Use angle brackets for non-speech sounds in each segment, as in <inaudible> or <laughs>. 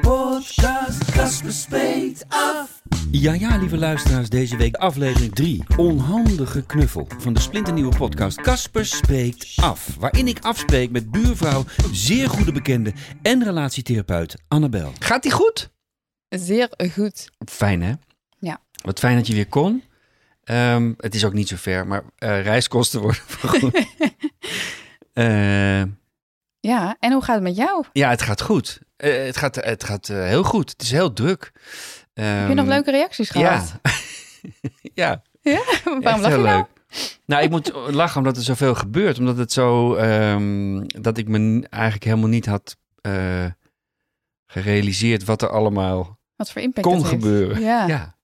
Podcast, Casper spreekt af. Ja, ja, lieve luisteraars, deze week aflevering 3. Onhandige knuffel van de splinternieuwe podcast Kasper Spreekt Af. Waarin ik afspreek met buurvrouw, zeer goede bekende en relatietherapeut Annabel. Gaat die goed? Zeer goed. Fijn hè? Ja. Wat fijn dat je weer kon. Ehm, het is ook niet zo ver, maar eh, reiskosten worden <laughs> vergoed. <laughs> Eh, Ja, en hoe gaat het met jou? ja, het gaat goed. Eh, het gaat, het gaat eh, heel goed. Het is heel druk. Heb je nog Ehm, leuke reacties gehad? <laughs> Ja, ja Ja? Waarom lach je nou? leuk. Nou, ik moet lachen omdat er zoveel gebeurt. Omdat het zo... ehm, dat ik me eigenlijk helemaal niet had eh, gerealiseerd wat er allemaal Wat voor impact kon gebeuren. Ja. Ja.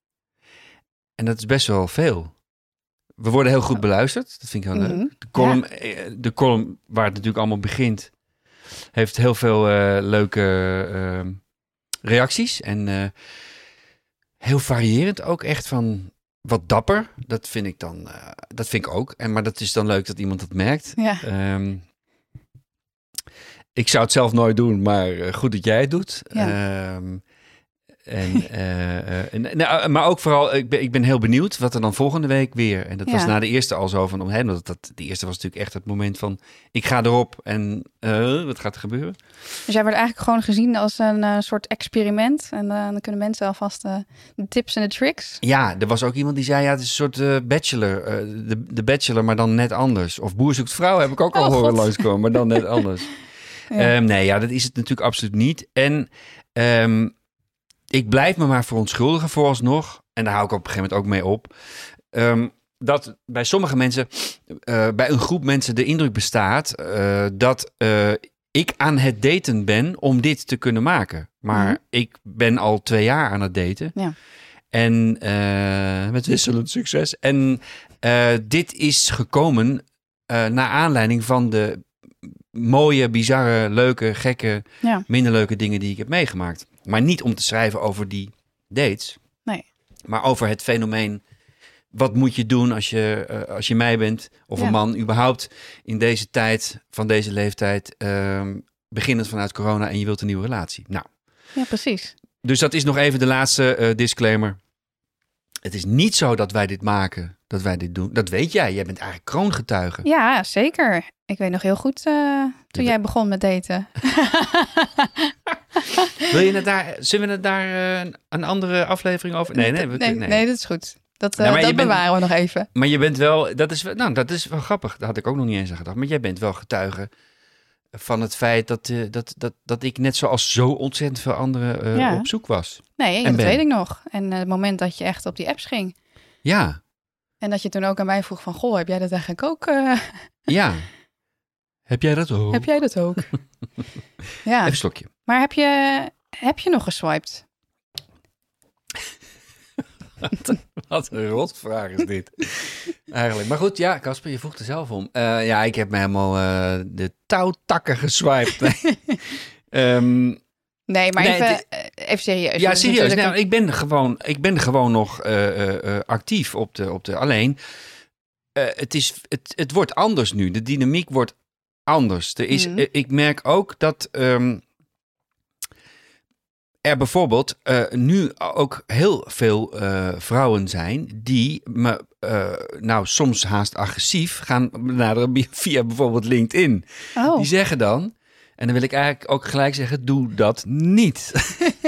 En dat is best wel veel. We worden heel goed beluisterd. Dat vind ik heel Mhm. leuk. De column, eh, de column waar het natuurlijk allemaal begint... heeft heel veel eh, leuke ehm, reacties. En eh, heel variërend ook echt van wat dapper. Dat vind ik dan... eh, dat vind ik ook. En, maar dat is dan leuk dat iemand dat merkt. Ja. Ehm, ik zou het zelf nooit doen, maar goed dat jij het doet. Ja. Ehm, en, <laughs> eh, eh, en, nou, maar ook vooral, ik ben, ik ben heel benieuwd wat er dan volgende week weer. En dat was na de eerste al zo van, hè, dat, dat, de eerste was natuurlijk echt het moment van, ik ga erop en eh, wat gaat er gebeuren? Dus jij wordt eigenlijk gewoon gezien als een eh, soort experiment. En eh, dan kunnen mensen alvast eh, de tips en de tricks. Ja, er was ook iemand die zei, ja, het is een soort eh, bachelor, eh, de, de bachelor, maar dan net anders. Of boer zoekt vrouw heb ik ook al Oh, horen langskomen, maar dan net <laughs> anders. Ja. Ehm, nee, ja, dat is het natuurlijk absoluut niet. En ehm, ik blijf me maar verontschuldigen vooralsnog. En daar hou ik op een gegeven moment ook mee op. ehm, dat bij sommige mensen, eh, bij een groep mensen, de indruk bestaat eh, dat eh, ik aan het daten ben om dit te kunnen maken. Maar Mhm. ik ben al twee jaar aan het daten. Ja. En met wisselend succes. En dit is gekomen naar aanleiding van de mooie, bizarre, leuke, gekke, Ja. minder leuke dingen die ik heb meegemaakt. Maar niet om te schrijven over die dates. Nee. Maar over het fenomeen. Wat moet je doen als je, eh, als je mij bent of Ja. een man überhaupt in deze tijd, van deze leeftijd, ehm, beginnend vanuit corona en je wilt een nieuwe relatie. Nou, ja, precies. dus dat is nog even de laatste eh, disclaimer. Het is niet zo dat wij dit maken, dat wij dit doen. Dat weet jij. Jij bent eigenlijk kroongetuige. Ja, zeker. Ik weet nog heel goed eh, toen jij begon met daten. <laughs> <laughs> Wil je het daar, zullen we het daar eh, een andere aflevering over? Nee, nee, we, nee, nee. nee, dat is goed. Dat, eh, je dat bent- bewaren we nog even. Maar je bent wel, dat is, wel- nou, dat is wel grappig. Daar had ik ook nog niet eens aan gedacht. Maar jij bent wel getuige van het feit dat, eh, dat, dat, dat ik net zoals zo ontzettend veel anderen Ja. op zoek was. Nee, dat ben. weet ik nog. En het moment dat je echt op die apps ging. Ja, En dat je toen ook aan mij vroeg van... Goh, heb jij dat eigenlijk ook? ja. Heb jij dat ook? Heb jij dat ook? <laughs> ja, Even een slokje. Maar heb je, heb je nog geswiped? <laughs> Wat een rotvraag is dit. <laughs> Eigenlijk. Maar goed, ja, Casper, je vroeg er zelf om. Eh, ja, ik heb me helemaal eh, de touwtakken geswiped. Nee. <laughs> Ehm, Nee, maar Nee, even, het- eh, even serieus. ja, serieus. Nou, een- ik, ben gewoon, ik ben gewoon nog actief op de, op de. Alleen, het, is, het, het wordt anders nu. De dynamiek wordt anders. Er is, eh, ik merk ook dat ehm, er bijvoorbeeld eh, nu ook heel veel eh, vrouwen zijn die me, eh, nou soms haast agressief gaan benaderen <laughs> via bijvoorbeeld LinkedIn. oh, Die zeggen dan, en dan wil ik eigenlijk ook gelijk zeggen, doe dat niet.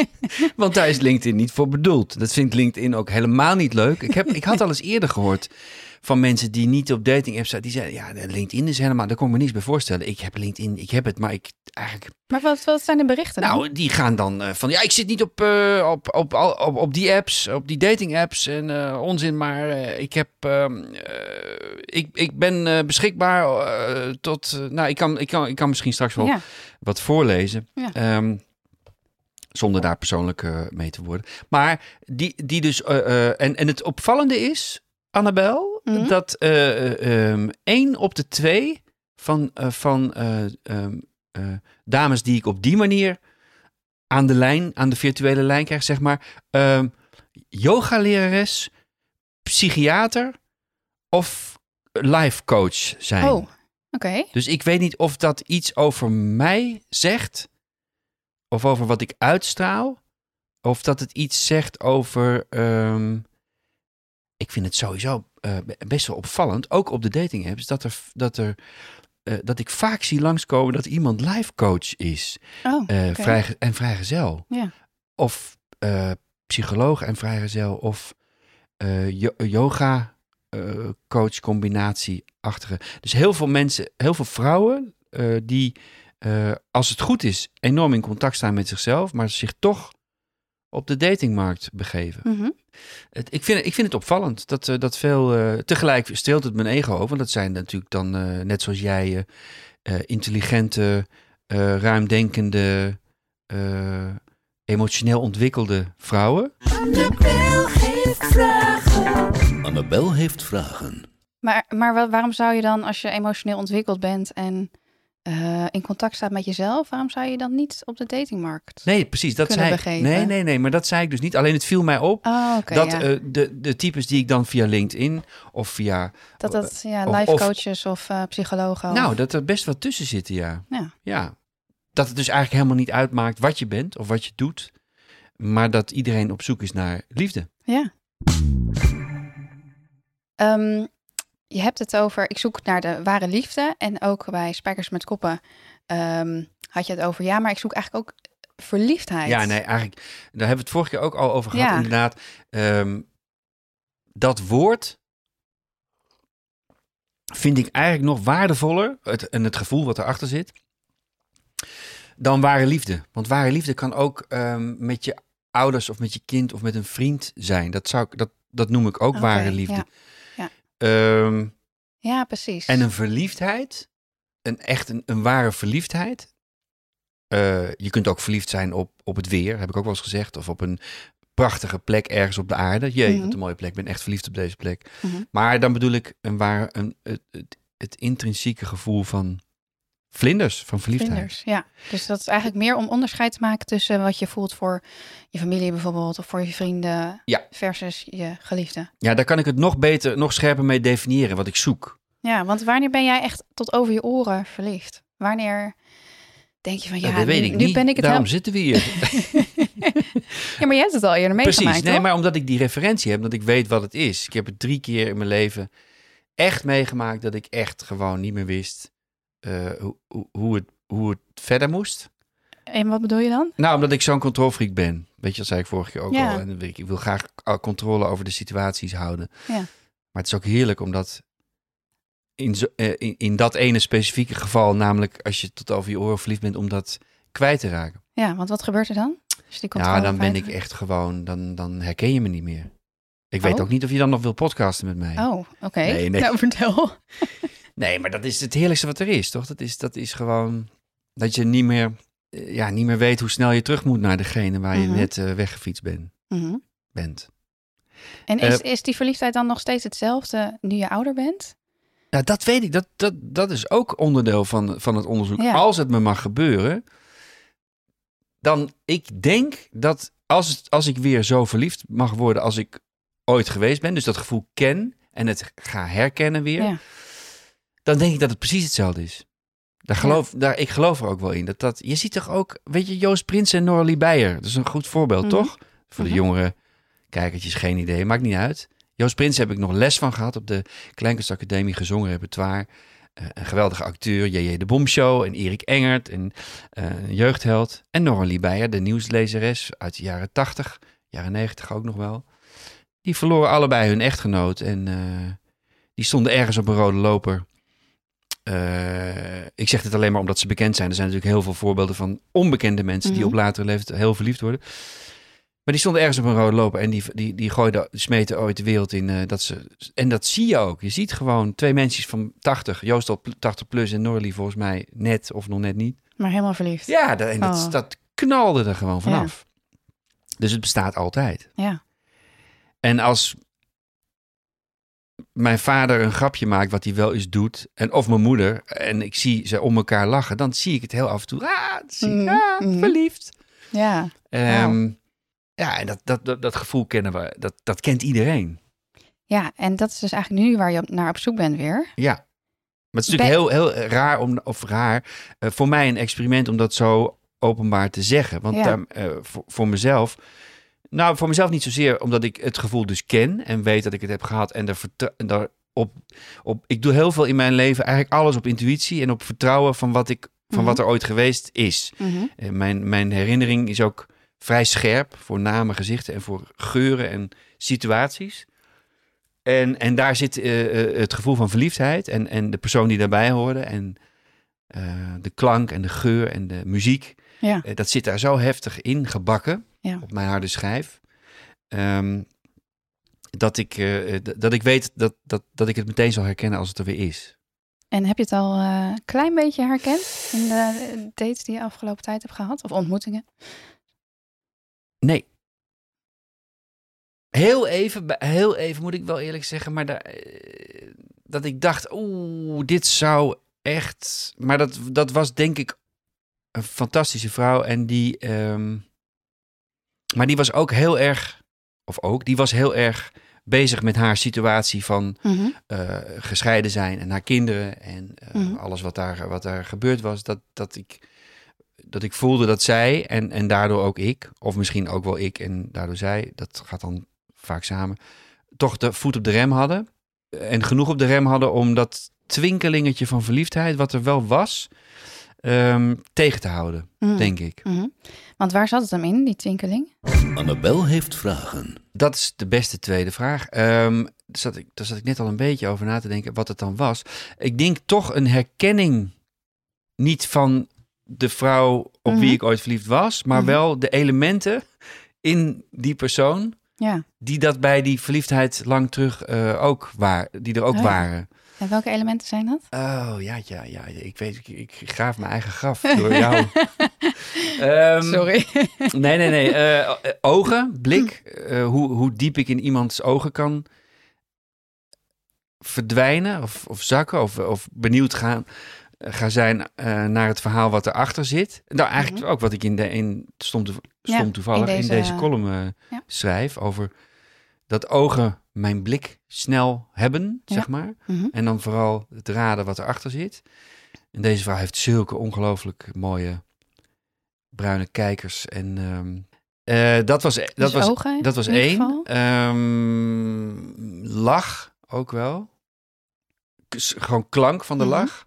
<laughs> Want daar is LinkedIn niet voor bedoeld. Dat vindt LinkedIn ook helemaal niet leuk. Ik, heb, ik had al eens eerder gehoord van mensen die niet op dating apps zaten. Die zeiden, ja, LinkedIn is helemaal, daar kon ik me niets bij voorstellen. Ik heb LinkedIn, ik heb het, maar ik eigenlijk maar wat, wat zijn de berichten dan? nou, die gaan dan eh, van ja, ik zit niet op, eh, op, op, op, die apps, op die dating apps en eh, onzin, maar ik heb, ehm, eh, ik, ik ben beschikbaar tot, nou, ik kan, ik, kan, ik kan misschien straks wel ja. wat voorlezen. Ja. Ehm, Zonder daar persoonlijk mee te worden. Maar die, die dus. en, en het opvallende is, Annabel, Mhm. dat ehm, één op de twee van, eh, van eh, ehm, eh, dames die ik op die manier aan de lijn, aan de virtuele lijn krijg, zeg maar. ehm yogalerares, psychiater of life coach zijn. Oh, oké. Dus ik weet niet of dat iets over mij zegt. Of over wat ik uitstraal. Of dat het iets zegt over. ik vind het sowieso eh, best wel opvallend. Ook op de dating apps. Dat, er, dat, er, eh, dat ik vaak zie langskomen dat iemand life coach is. Oh, eh, vrij, en vrijgezel. Ja. Of psycholoog en vrijgezel. Of yo- yoga coach combinatie-achtige. Dus heel veel mensen, heel veel vrouwen die, als het goed is, enorm in contact staan met zichzelf, maar zich toch op de datingmarkt begeven. Mhm. Het, ik, vind, ik vind het opvallend dat, eh, dat veel. eh, tegelijk streelt het mijn ego over. Want dat zijn natuurlijk dan, eh, net zoals jij, intelligente, eh, ruimdenkende, eh, emotioneel ontwikkelde vrouwen. Annabel heeft vragen. Annabel heeft vragen. Maar, maar wa- waarom zou je dan, als je emotioneel ontwikkeld bent en eh, in contact staat met jezelf, waarom zou je dan niet op de datingmarkt? Nee, precies. Dat zei begeven. Nee, nee, nee. Maar dat zei ik dus niet. Alleen het viel mij op. Oh, dat ja. eh, de, de types die ik dan via LinkedIn of via. dat dat ja, of- life coaches of eh, psychologen. of- Nou, dat er best wat tussen zitten, ja. Ja. ja. Dat het dus eigenlijk helemaal niet uitmaakt wat je bent of wat je doet. Maar dat iedereen op zoek is naar liefde. Ja. Ehm, je hebt het over, ik zoek naar de ware liefde. En ook bij Spijkers met Koppen ehm, had je het over, ja, maar ik zoek eigenlijk ook verliefdheid. Ja, nee, eigenlijk. Daar hebben we het vorige keer ook al over gehad. Ja. Inderdaad. Ehm, dat woord vind ik eigenlijk nog waardevoller. Het, en het gevoel wat erachter zit. Dan ware liefde. Want ware liefde kan ook ehm, met je ouders of met je kind of met een vriend zijn. Dat, zou, ik- dat, dat noem ik ook ware liefde. ja. Ja. Ehm, Ja, precies. en een verliefdheid, een echt een, een ware verliefdheid. Eh, je kunt ook verliefd zijn op, op het weer, heb ik ook wel eens gezegd. Of op een prachtige plek ergens op de aarde. Jee, Mhm. wat een mooie plek. Ik ben echt verliefd op deze plek. Mhm. Maar dan bedoel ik een ware, een, het, het, het intrinsieke gevoel van vlinders, van verliefdheid. Vlinders, ja. Dus dat is eigenlijk meer om onderscheid te maken tussen wat je voelt voor je familie bijvoorbeeld, of voor je vrienden, Ja. versus je geliefde. Ja, daar kan ik het nog beter, nog scherper mee definiëren wat ik zoek. Ja, want wanneer ben jij echt tot over je oren verliefd? Wanneer denk je van ja, dat weet nu, ik nu niet. ben ik het Daarom zitten we hier. <laughs> <laughs> Ja, maar jij hebt het al eerder meegemaakt, Precies. Nee, maar omdat ik die referentie heb, dat ik weet wat het is. Ik heb het drie keer in mijn leven echt meegemaakt dat ik echt gewoon niet meer wist hoe, hoe, hoe, het, hoe het verder moest. En wat bedoel je dan? Nou, omdat ik zo'n controlfreak ben. Weet je, dat zei ik vorige keer ook Ja. al. En ik, ik wil graag controle over de situaties houden. Ja. Maar het is ook heerlijk omdat in, zo, eh, in, in dat ene specifieke geval, namelijk als je tot over je oren verliefd bent, om dat kwijt te raken. Ja, want wat gebeurt er dan? Als je die Ja, controle dan ben ik echt gewoon, dan, dan herken je me niet meer. Ik weet Oh. ook niet of je dan nog wil podcasten met mij. Oh, oké. Nee, nee. Nou, vertel. <laughs> Nee, maar dat is het heerlijkste wat er is, toch? Dat is, dat is gewoon dat je niet meer, eh, ja, niet meer weet hoe snel je terug moet naar degene waar je Mhm. net eh, weggefietst ben, Mhm. bent. En is, Eh, is die verliefdheid dan nog steeds hetzelfde nu je ouder bent? Nou, dat weet ik. Dat, dat, dat is ook onderdeel van, van het onderzoek. Ja. Als het me mag gebeuren, dan ik denk dat als, het, als ik weer zo verliefd mag worden als ik ooit geweest ben, dus dat gevoel ken en het ga herkennen weer, Ja. dan denk ik dat het precies hetzelfde is. Daar geloof, daar, ik geloof er ook wel in. Dat dat, je ziet toch ook, weet je, Joost Prins en Noralie Beijer. Dat is een goed voorbeeld, Mhm. toch? Voor de Mhm. jongere kijkertjes, geen idee. Maakt niet uit. Joost Prins heb ik nog les van gehad op de Kleinkunstacademie Gezongen Repertoire. Eh, een geweldige acteur, J.J. de Bomshow en Erik Engert, en, eh, een jeugdheld. En Noralie Beijer, de nieuwslezeres uit de jaren 80, jaren 90 ook nog wel. Die verloren allebei hun echtgenoot en eh, die stonden ergens op een rode loper. Eh, ik zeg dit alleen maar omdat ze bekend zijn. Er zijn natuurlijk heel veel voorbeelden van onbekende mensen die Mhm. op latere leeftijd heel verliefd worden. Maar die stonden ergens op een rode loper en die, die, die gooiden, smeten ooit de wereld in. eh, dat ze, en dat zie je ook. Je ziet gewoon twee mensen van 80, Joost al pl- 80 plus en Norlie volgens mij net of nog net niet. Maar helemaal verliefd. Ja, dat, en dat, Oh. dat knalde er gewoon vanaf. Dus het bestaat altijd. Ja. En als mijn vader een grapje maakt wat hij wel eens doet, en of mijn moeder, en ik zie ze om elkaar lachen, dan zie ik het heel af en toe. Ah, zie ik, Mhm, ah, mhm. verliefd. Ja. Ehm, Ja, en dat, dat, dat, dat gevoel kennen we, dat, dat kent iedereen. ja, en dat is dus eigenlijk nu waar je naar op zoek bent weer. Ja. Maar het is natuurlijk Ben- heel, heel raar, om, of raar, eh, voor mij een experiment om dat zo openbaar te zeggen. Want Ja. daar, eh, voor, voor mezelf, nou voor mezelf niet zozeer omdat ik het gevoel dus ken en weet dat ik het heb gehad en daar, vertrouw- en daar op, op, ik doe heel veel in mijn leven, eigenlijk alles op intuïtie en op vertrouwen van wat, ik, van Mhm. wat er ooit geweest is. Mhm. Eh, mijn, mijn herinnering is ook vrij scherp voor namen, gezichten en voor geuren en situaties. En, en daar zit eh, eh, het gevoel van verliefdheid en, en de persoon die daarbij hoorde. En de klank en de geur en de muziek. Ja. Dat zit daar zo heftig in gebakken Ja. op mijn harde schijf. Ehm, dat, ik, eh, d- dat ik weet dat, dat, dat ik het meteen zal herkennen als het er weer is. En heb je het al eh, een klein beetje herkend in de eh, dates die je afgelopen tijd hebt gehad? Of ontmoetingen? Nee. Heel even, heel even moet ik wel eerlijk zeggen, maar daar, eh, dat ik dacht, oeh, dit zou echt. Maar dat, dat was denk ik een fantastische vrouw en die, ehm, maar die was ook heel erg, of ook, die was heel erg bezig met haar situatie van Mhm. eh, gescheiden zijn en haar kinderen en eh, Mhm. alles wat daar, wat daar gebeurd was, dat, dat, ik, dat ik voelde dat zij en, en daardoor ook ik, of misschien ook wel ik en daardoor zij, dat gaat dan vaak samen, toch de voet op de rem hadden en genoeg op de rem hadden om dat twinkelingetje van verliefdheid, wat er wel was, ehm, tegen te houden, Mhm. denk ik. Mhm. Want waar zat het hem in, die twinkeling? Annabel heeft vragen. Dat is de beste tweede vraag. Ehm, daar, zat ik, daar zat ik net al een beetje over na te denken wat het dan was. Ik denk toch een herkenning, niet van de vrouw op Mhm. wie ik ooit verliefd was, maar Mhm. wel de elementen in die persoon Ja. die dat bij die verliefdheid lang terug eh, ook waar, die er ook Oh ja. waren. En welke elementen zijn dat? Oh ja, ja, ja. Ik weet, ik, ik graaf mijn eigen graf door jou. <laughs> Ehm, Sorry. Nee, nee, nee. Eh, ogen, blik. eh, hoe, hoe diep ik in iemands ogen kan verdwijnen of, of zakken. Of, of benieuwd gaan, eh, gaan zijn naar het verhaal wat erachter zit. Nou, eigenlijk ook wat ik in de in stond, Ja, toevallig in in deze- column ja. schrijf. Over dat ogen mijn blik snel hebben, Ja. zeg maar. Mhm. En dan vooral het raden wat erachter zit. En deze vrouw heeft zulke ongelooflijk mooie bruine kijkers. En ehm, eh, dat was, dat Dus was, ogen, dat was één. Ehm, lach ook wel. Gewoon klank van de Mhm. lach.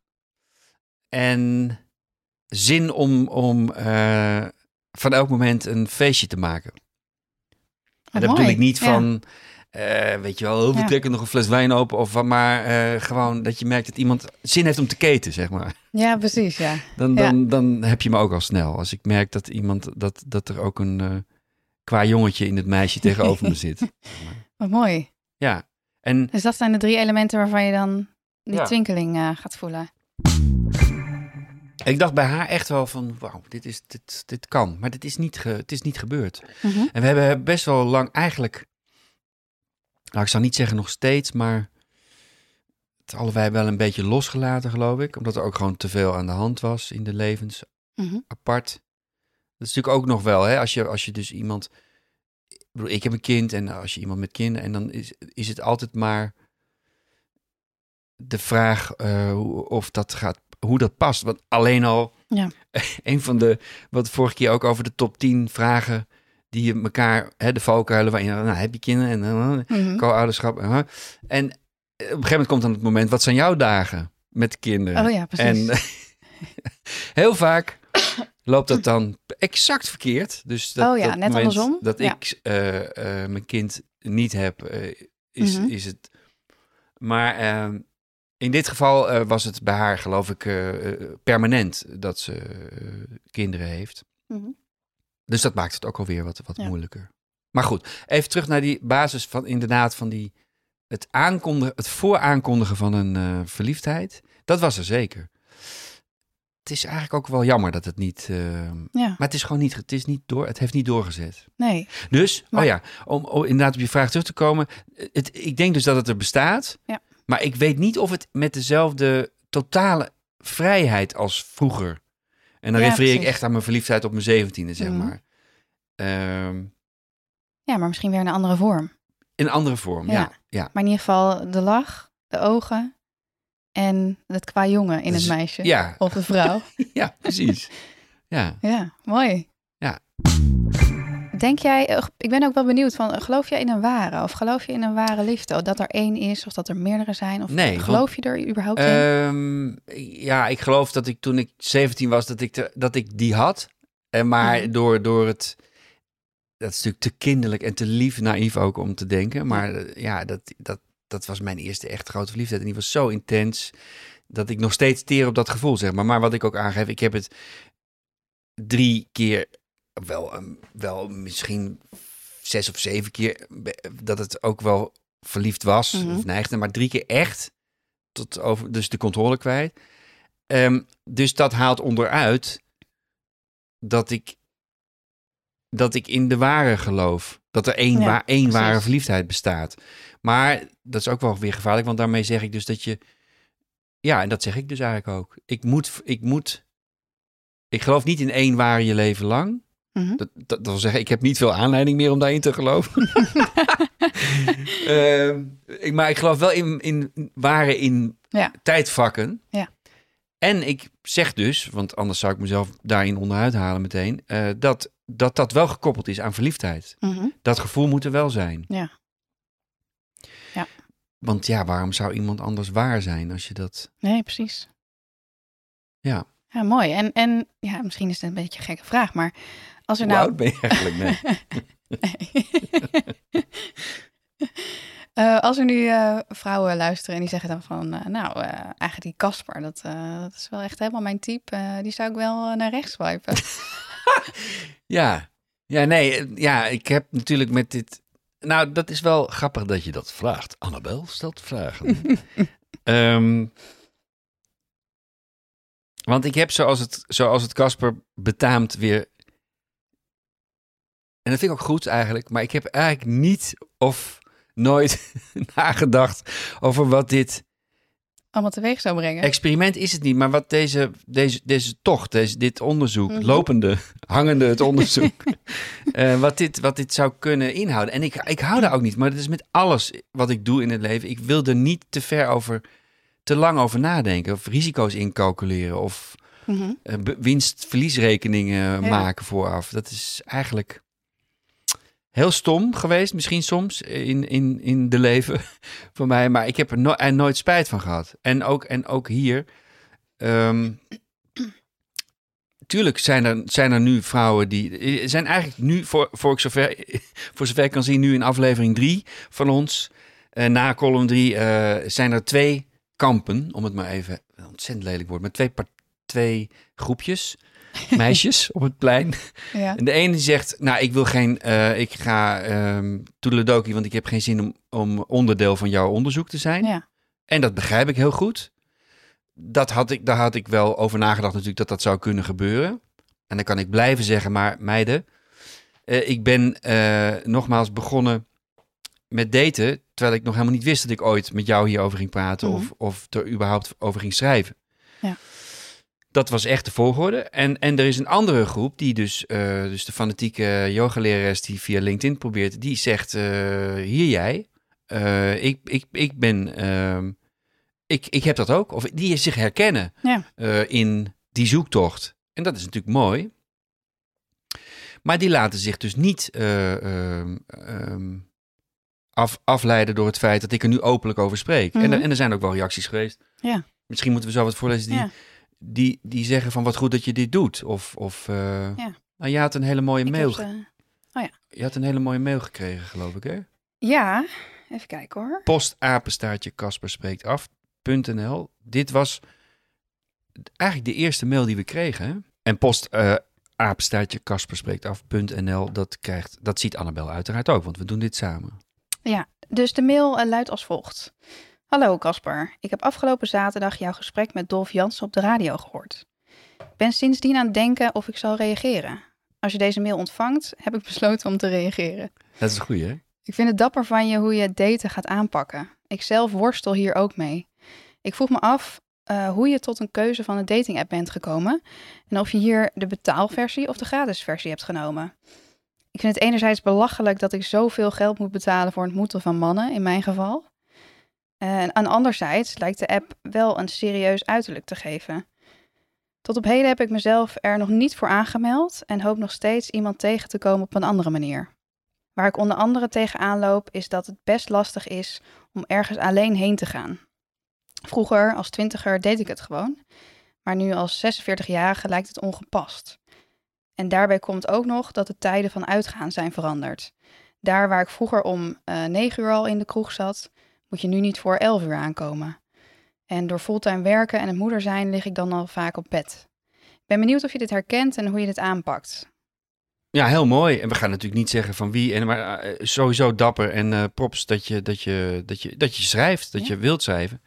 En zin om, om eh, van elk moment een feestje te maken. En dat mooi. bedoel ik niet Ja. Eh, weet je wel, we Ja. trekken nog een fles wijn open. Of maar eh, gewoon dat je merkt dat iemand zin heeft om te keten, zeg maar. Ja, precies, ja. Dan, Ja. dan, dan heb je me ook al snel. Als ik merk dat iemand, dat, dat er ook een eh qua jongetje in het meisje tegenover me <laughs> zit. Wat mooi. Ja, en Dus dat zijn de drie elementen waarvan je dan die Ja. twinkeling gaat voelen. ik dacht bij haar echt wel van, wauw, dit, is, dit, dit kan. Maar dit is niet, ge, het is niet gebeurd. Mhm. En we hebben best wel lang eigenlijk, nou ik zou niet zeggen nog steeds, maar het allebei wel een beetje losgelaten geloof ik. Omdat er ook gewoon te veel aan de hand was in de levens, Mhm. apart. Dat is natuurlijk ook nog wel, hè, als je, als je dus iemand, ik bedoel, ik heb een kind en als je iemand met kinderen, en dan is, is het altijd maar de vraag hoe- of dat gaat, hoe dat past. Want alleen al, Ja. <laughs> een van de, wat vorige keer ook over de top 10 vragen die je elkaar, hè, de valkuilen waarin, nou, heb je kinderen en uh, co-ouderschap. uh, en op een gegeven moment komt dan het moment, wat zijn jouw dagen met kinderen? Oh ja, precies. En <laughs> heel vaak loopt dat dan exact verkeerd. Dus dat, Oh ja, dat net moment andersom. Dat Ja. ik eh, eh, mijn kind niet heb, eh, is, Mhm. is het. Maar ehm, in dit geval eh, was het bij haar, geloof ik, eh, eh, permanent dat ze eh, kinderen heeft. Mhm. Dus dat maakt het ook alweer wat, wat Ja. moeilijker. Maar goed, even terug naar die basis van inderdaad van die het aankondigen, het vooraankondigen van een eh, verliefdheid. Dat was er zeker. het is eigenlijk ook wel jammer dat het niet... eh, Ja, maar het is gewoon niet, het is niet door, het heeft niet doorgezet. nee. Dus, Maar- oh ja, om, om inderdaad op je vraag terug te komen. Het, ik denk dus dat het er bestaat. Ja. Maar ik weet niet of het met dezelfde totale vrijheid als vroeger. En dan Ja, refereer ik echt aan mijn verliefdheid op mijn zeventiende, zeg Mhm. maar. Ehm, Ja, maar misschien weer in een andere vorm. in een andere vorm, ja. Ja. ja. Maar in ieder geval de lach, de ogen en het qua jongen in Dus- het meisje. Ja, Of de vrouw. <laughs> ja precies. <laughs> ja. ja, mooi. Ja. Denk jij, eh, ik ben ook wel benieuwd van, geloof je in een ware? Of geloof je in een ware liefde? Dat er één is of dat er meerdere zijn? Of Nee, geloof je er überhaupt in? Ehm, ja, ik geloof dat ik toen ik 17 was, dat ik, dat ik die had. En maar Mhm. door, door het. Dat is natuurlijk te kinderlijk en te lief, naïef ook om te denken. Maar eh, ja, dat, dat, dat was mijn eerste echt grote verliefdheid. En die was zo intens dat ik nog steeds teer op dat gevoel, zeg maar. Maar wat ik ook aangeef, ik heb het drie keer, wel, ehm, wel misschien zes of zeven keer, dat het ook wel verliefd was Mhm. of neigde. Maar drie keer echt tot over, dus de controle kwijt. Ehm, dus dat haalt onderuit dat ik, dat ik in de ware geloof. Dat er één, Ja, wa- één ware verliefdheid bestaat. Maar dat is ook wel weer gevaarlijk, want daarmee zeg ik dus dat je... Ja, en dat zeg ik dus eigenlijk ook. Ik moet... Ik, moet, ik geloof niet in één ware je leven lang. Mhm. Dat, dat, dat wil zeggen, ik heb niet veel aanleiding meer om daarin te geloven. <laughs> Ehm, ik, maar ik geloof wel in, in ware in Ja. tijdvakken. Ja. En ik zeg dus, want anders zou ik mezelf daarin onderuit halen meteen, eh, dat, dat dat wel gekoppeld is aan verliefdheid. Mhm. Dat gevoel moet er wel zijn. Ja. Ja. Want ja, waarom zou iemand anders waar zijn als je dat... Nee, precies. Ja. Ja, mooi. En, en ja, misschien is het een beetje een gekke vraag, maar als er Hoe nou... oud ben je eigenlijk? Nee. <laughs> <laughs> Eh, als er nu eh, vrouwen luisteren en die zeggen dan van, eh, nou, eigenlijk die Casper, dat, dat is wel echt helemaal mijn type. Die zou ik wel naar rechts swipen. <laughs> Ja, ja, nee, ja, ik heb natuurlijk met dit. Nou, dat is wel grappig dat je dat vraagt. Annabel stelt vragen. Ehm, want ik heb zoals het, zoals het Casper betaamt weer. En dat vind ik ook goed eigenlijk, maar ik heb eigenlijk niet of nooit <laughs> nagedacht over wat dit Allemaal teweeg zou brengen. experiment is het niet, maar wat deze, deze, deze tocht, deze, dit onderzoek, Mhm. lopende, <laughs> hangende het onderzoek, <laughs> eh, wat, dit, wat dit zou kunnen inhouden. En ik, ik hou daar ook niet, maar dat is met alles wat ik doe in het leven. Ik wil er niet te ver over, te lang over nadenken, of risico's incalculeren, of be- winst-verliesrekeningen Ja. maken vooraf. Dat is eigenlijk heel stom geweest, misschien soms in, in, in de leven <laughs> van mij. Maar ik heb er, no- er nooit spijt van gehad. En ook, en ook hier. ehm, tuurlijk zijn er, zijn er nu vrouwen die. er zijn eigenlijk nu, voor, voor, ik zover, <laughs> voor zover ik kan zien, nu in aflevering drie van ons. eh, na column drie eh, zijn er twee kampen, om het maar even ontzettend lelijk woord, maar twee, twee groepjes <laughs> meisjes op het plein. Ja. En de ene zegt, nou, ik wil geen, eh, ik ga ehm toedeledokie, want ik heb geen zin om, om onderdeel van jouw onderzoek te zijn. ja. En dat begrijp ik heel goed. Dat had ik, daar had ik wel over nagedacht natuurlijk dat dat zou kunnen gebeuren. En dan kan ik blijven zeggen, maar meiden, eh, ik ben eh, nogmaals begonnen met daten, terwijl ik nog helemaal niet wist dat ik ooit met jou hierover ging praten Mhm. of, of er überhaupt over ging schrijven. Ja. Dat was echt de volgorde. En, en er is een andere groep, die dus, eh, dus de fanatieke yogalerares die via LinkedIn probeert, die zegt, eh, hier jij, eh, ik, ik, ik ben, ehm, ik, ik heb dat ook. Of die zich herkennen Ja. in die zoektocht. En dat is natuurlijk mooi. Maar die laten zich dus niet eh, ehm, ehm, af, afleiden door het feit dat ik er nu openlijk over spreek. en, er, Mhm. en er zijn ook wel reacties geweest. Ja. Misschien moeten we zo wat voorlezen die, Ja. Die, die zeggen van wat goed dat je dit doet. Of, of eh, Ja. nou, je had een hele mooie Ik mail. heb ge- ze- Je had een hele mooie mail gekregen, geloof ik, hè? Ja, even kijken hoor. postapenstaartje Kasper spreekt af.nl. Dit was eigenlijk de eerste mail die we kregen. Hè? En post eh apenstaartje Kasper spreekt af.nl. Dat, krijgt, dat ziet Annabel uiteraard ook, want we doen dit samen. Ja, dus de mail eh, luidt als volgt. Hallo Casper, ik heb afgelopen zaterdag jouw gesprek met Dolf Jansen op de radio gehoord. Ik ben sindsdien aan het denken of ik zal reageren. Als je deze mail ontvangt, heb ik besloten om te reageren. Dat is goeie, hè? Ik vind het dapper van je hoe je het daten gaat aanpakken. Ik zelf worstel hier ook mee. Ik vroeg me af uh, hoe je tot een keuze van een dating app bent gekomen en of je hier de betaalversie of de gratis versie hebt genomen. Ik vind het enerzijds belachelijk dat ik zoveel geld moet betalen voor het ontmoeten van mannen, in mijn geval. En anderzijds lijkt de app wel een serieus uiterlijk te geven. Tot op heden heb ik mezelf er nog niet voor aangemeld en hoop nog steeds iemand tegen te komen op een andere manier. Waar ik onder andere tegenaan loop is dat het best lastig is om ergens alleen heen te gaan. Vroeger, als twintiger, deed ik het gewoon. Maar nu als 46-jarige lijkt het ongepast. En daarbij komt ook nog dat de tijden van uitgaan zijn veranderd. Daar waar ik vroeger om eh, 9 uur al in de kroeg zat, moet je nu niet voor 11 uur aankomen. En door fulltime werken en het moeder zijn lig ik dan al vaak op bed. Ik ben benieuwd of je dit herkent en hoe je dit aanpakt. Ja, heel mooi. En we gaan natuurlijk niet zeggen van wie. En, maar uh, sowieso dapper en uh, props dat je, dat, je, dat, je, dat je schrijft, dat je wilt schrijven.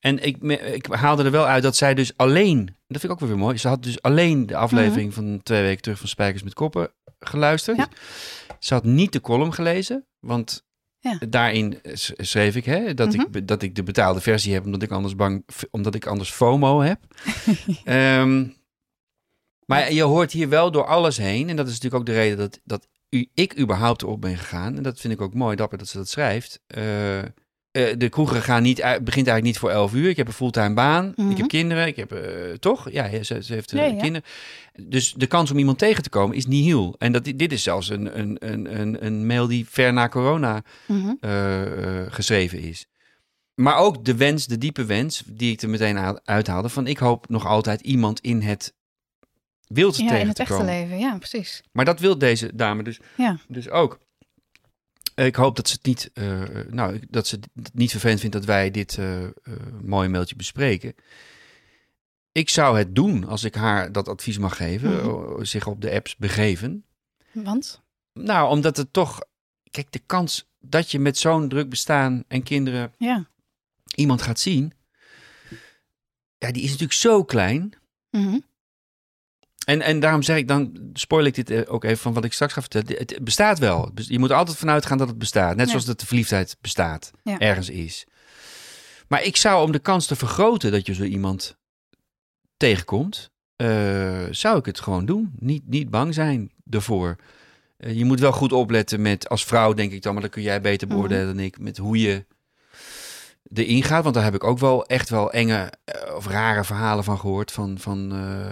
En ik, ik haalde er wel uit dat zij dus alleen, dat vind ik ook wel weer mooi, ze had dus alleen de aflevering mhm. van twee weken terug van Spijkers met Koppen geluisterd. Ja. Ze had niet de column gelezen, want ja. daarin schreef ik hè, dat, ik mhm. dat ik de betaalde versie heb, omdat ik anders bang, omdat ik anders FOMO heb. um, <laughs> maar je hoort hier wel door alles heen, en dat is natuurlijk ook de reden dat, dat u, ik überhaupt erop ben gegaan. En dat vind ik ook mooi, dapper dat ze dat schrijft. Uh, uh, de kroegen gaan niet, begint eigenlijk niet voor 11 uur. Ik heb een fulltime baan. Ik heb mhm. kinderen. Ik heb uh, toch? Ja, ze, ze heeft uh, kinderen. Dus de kans om iemand tegen te komen is niet heel. En dat, dit is zelfs een, een, een, een mail die ver na corona mm geschreven is. Maar ook de wens, de diepe wens, die ik er meteen uithaalde: van ik hoop nog altijd iemand in het wild ja, tegen in het te echte leven. Ja, precies. Maar dat wil deze dame dus, ja. dus ook. Ik hoop dat ze het niet, uh, nou, dat ze het niet vervelend vindt dat wij dit uh, mooie mailtje bespreken. Ik zou het doen als ik haar dat advies mag geven, mhm. zich op de apps begeven. Want? Nou, omdat het toch, kijk, de kans dat je met zo'n druk bestaan en kinderen ja. iemand gaat zien, ja, die is natuurlijk zo klein. Mm en, en daarom zeg ik dan, spoil ik dit eh, ook even van wat ik straks ga vertellen. Het bestaat wel. Je moet altijd vanuit gaan dat het bestaat. Net zoals dat de verliefdheid bestaat, ergens is. Maar ik zou om de kans te vergroten dat je zo iemand tegenkomt, uh, zou ik het gewoon doen. Niet, niet bang zijn ervoor. Uh, je moet wel goed opletten met, als vrouw denk ik dan, maar dat kun jij beter mhm. beoordelen dan ik, met hoe je de ingaat. Want daar heb ik ook wel echt wel enge eh, of rare verhalen van gehoord. Van, van, uh,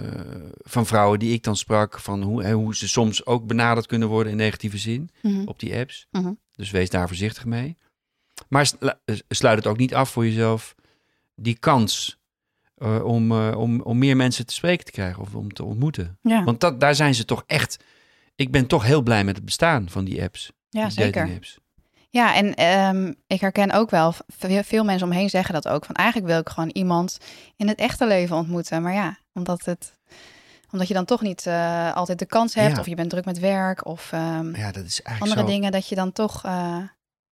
van vrouwen die ik dan sprak. Van hoe, hè, hoe ze soms ook benaderd kunnen worden in negatieve zin mhm. op die apps. Mhm. Dus wees daar voorzichtig mee. Maar eh, sluit het ook niet af voor jezelf. Die kans uh, om, uh, om, om meer mensen te spreken te krijgen of om te ontmoeten. Ja. Want dat, daar zijn ze toch echt. Ik ben toch heel blij met het bestaan van die apps. Ja, zeker. Apps. Ja, en um, ik herken ook wel, veel mensen omheen zeggen dat ook. Van eigenlijk wil ik gewoon iemand in het echte leven ontmoeten. Maar ja, omdat, het, omdat je dan toch niet uh, altijd de kans hebt. Of je bent druk met werk. Of um, ja, dat is andere zo. dingen dat je dan toch... Uh,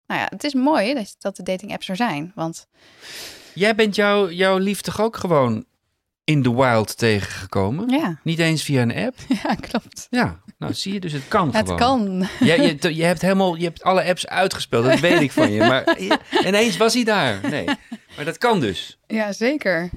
nou ja, het is mooi dat, dat de dating apps er zijn. Want... Jij bent jouw jouw liefde ook gewoon in the wild tegengekomen. Ja. Niet eens via een app. <laughs> Ja, klopt. Ja, nou zie je dus, het kan het kan. Ja, je, je, hebt helemaal, je hebt alle apps uitgespeeld, dat weet ik van je. Maar <laughs> ineens was hij daar. Nee, maar dat kan dus. Ja, zeker.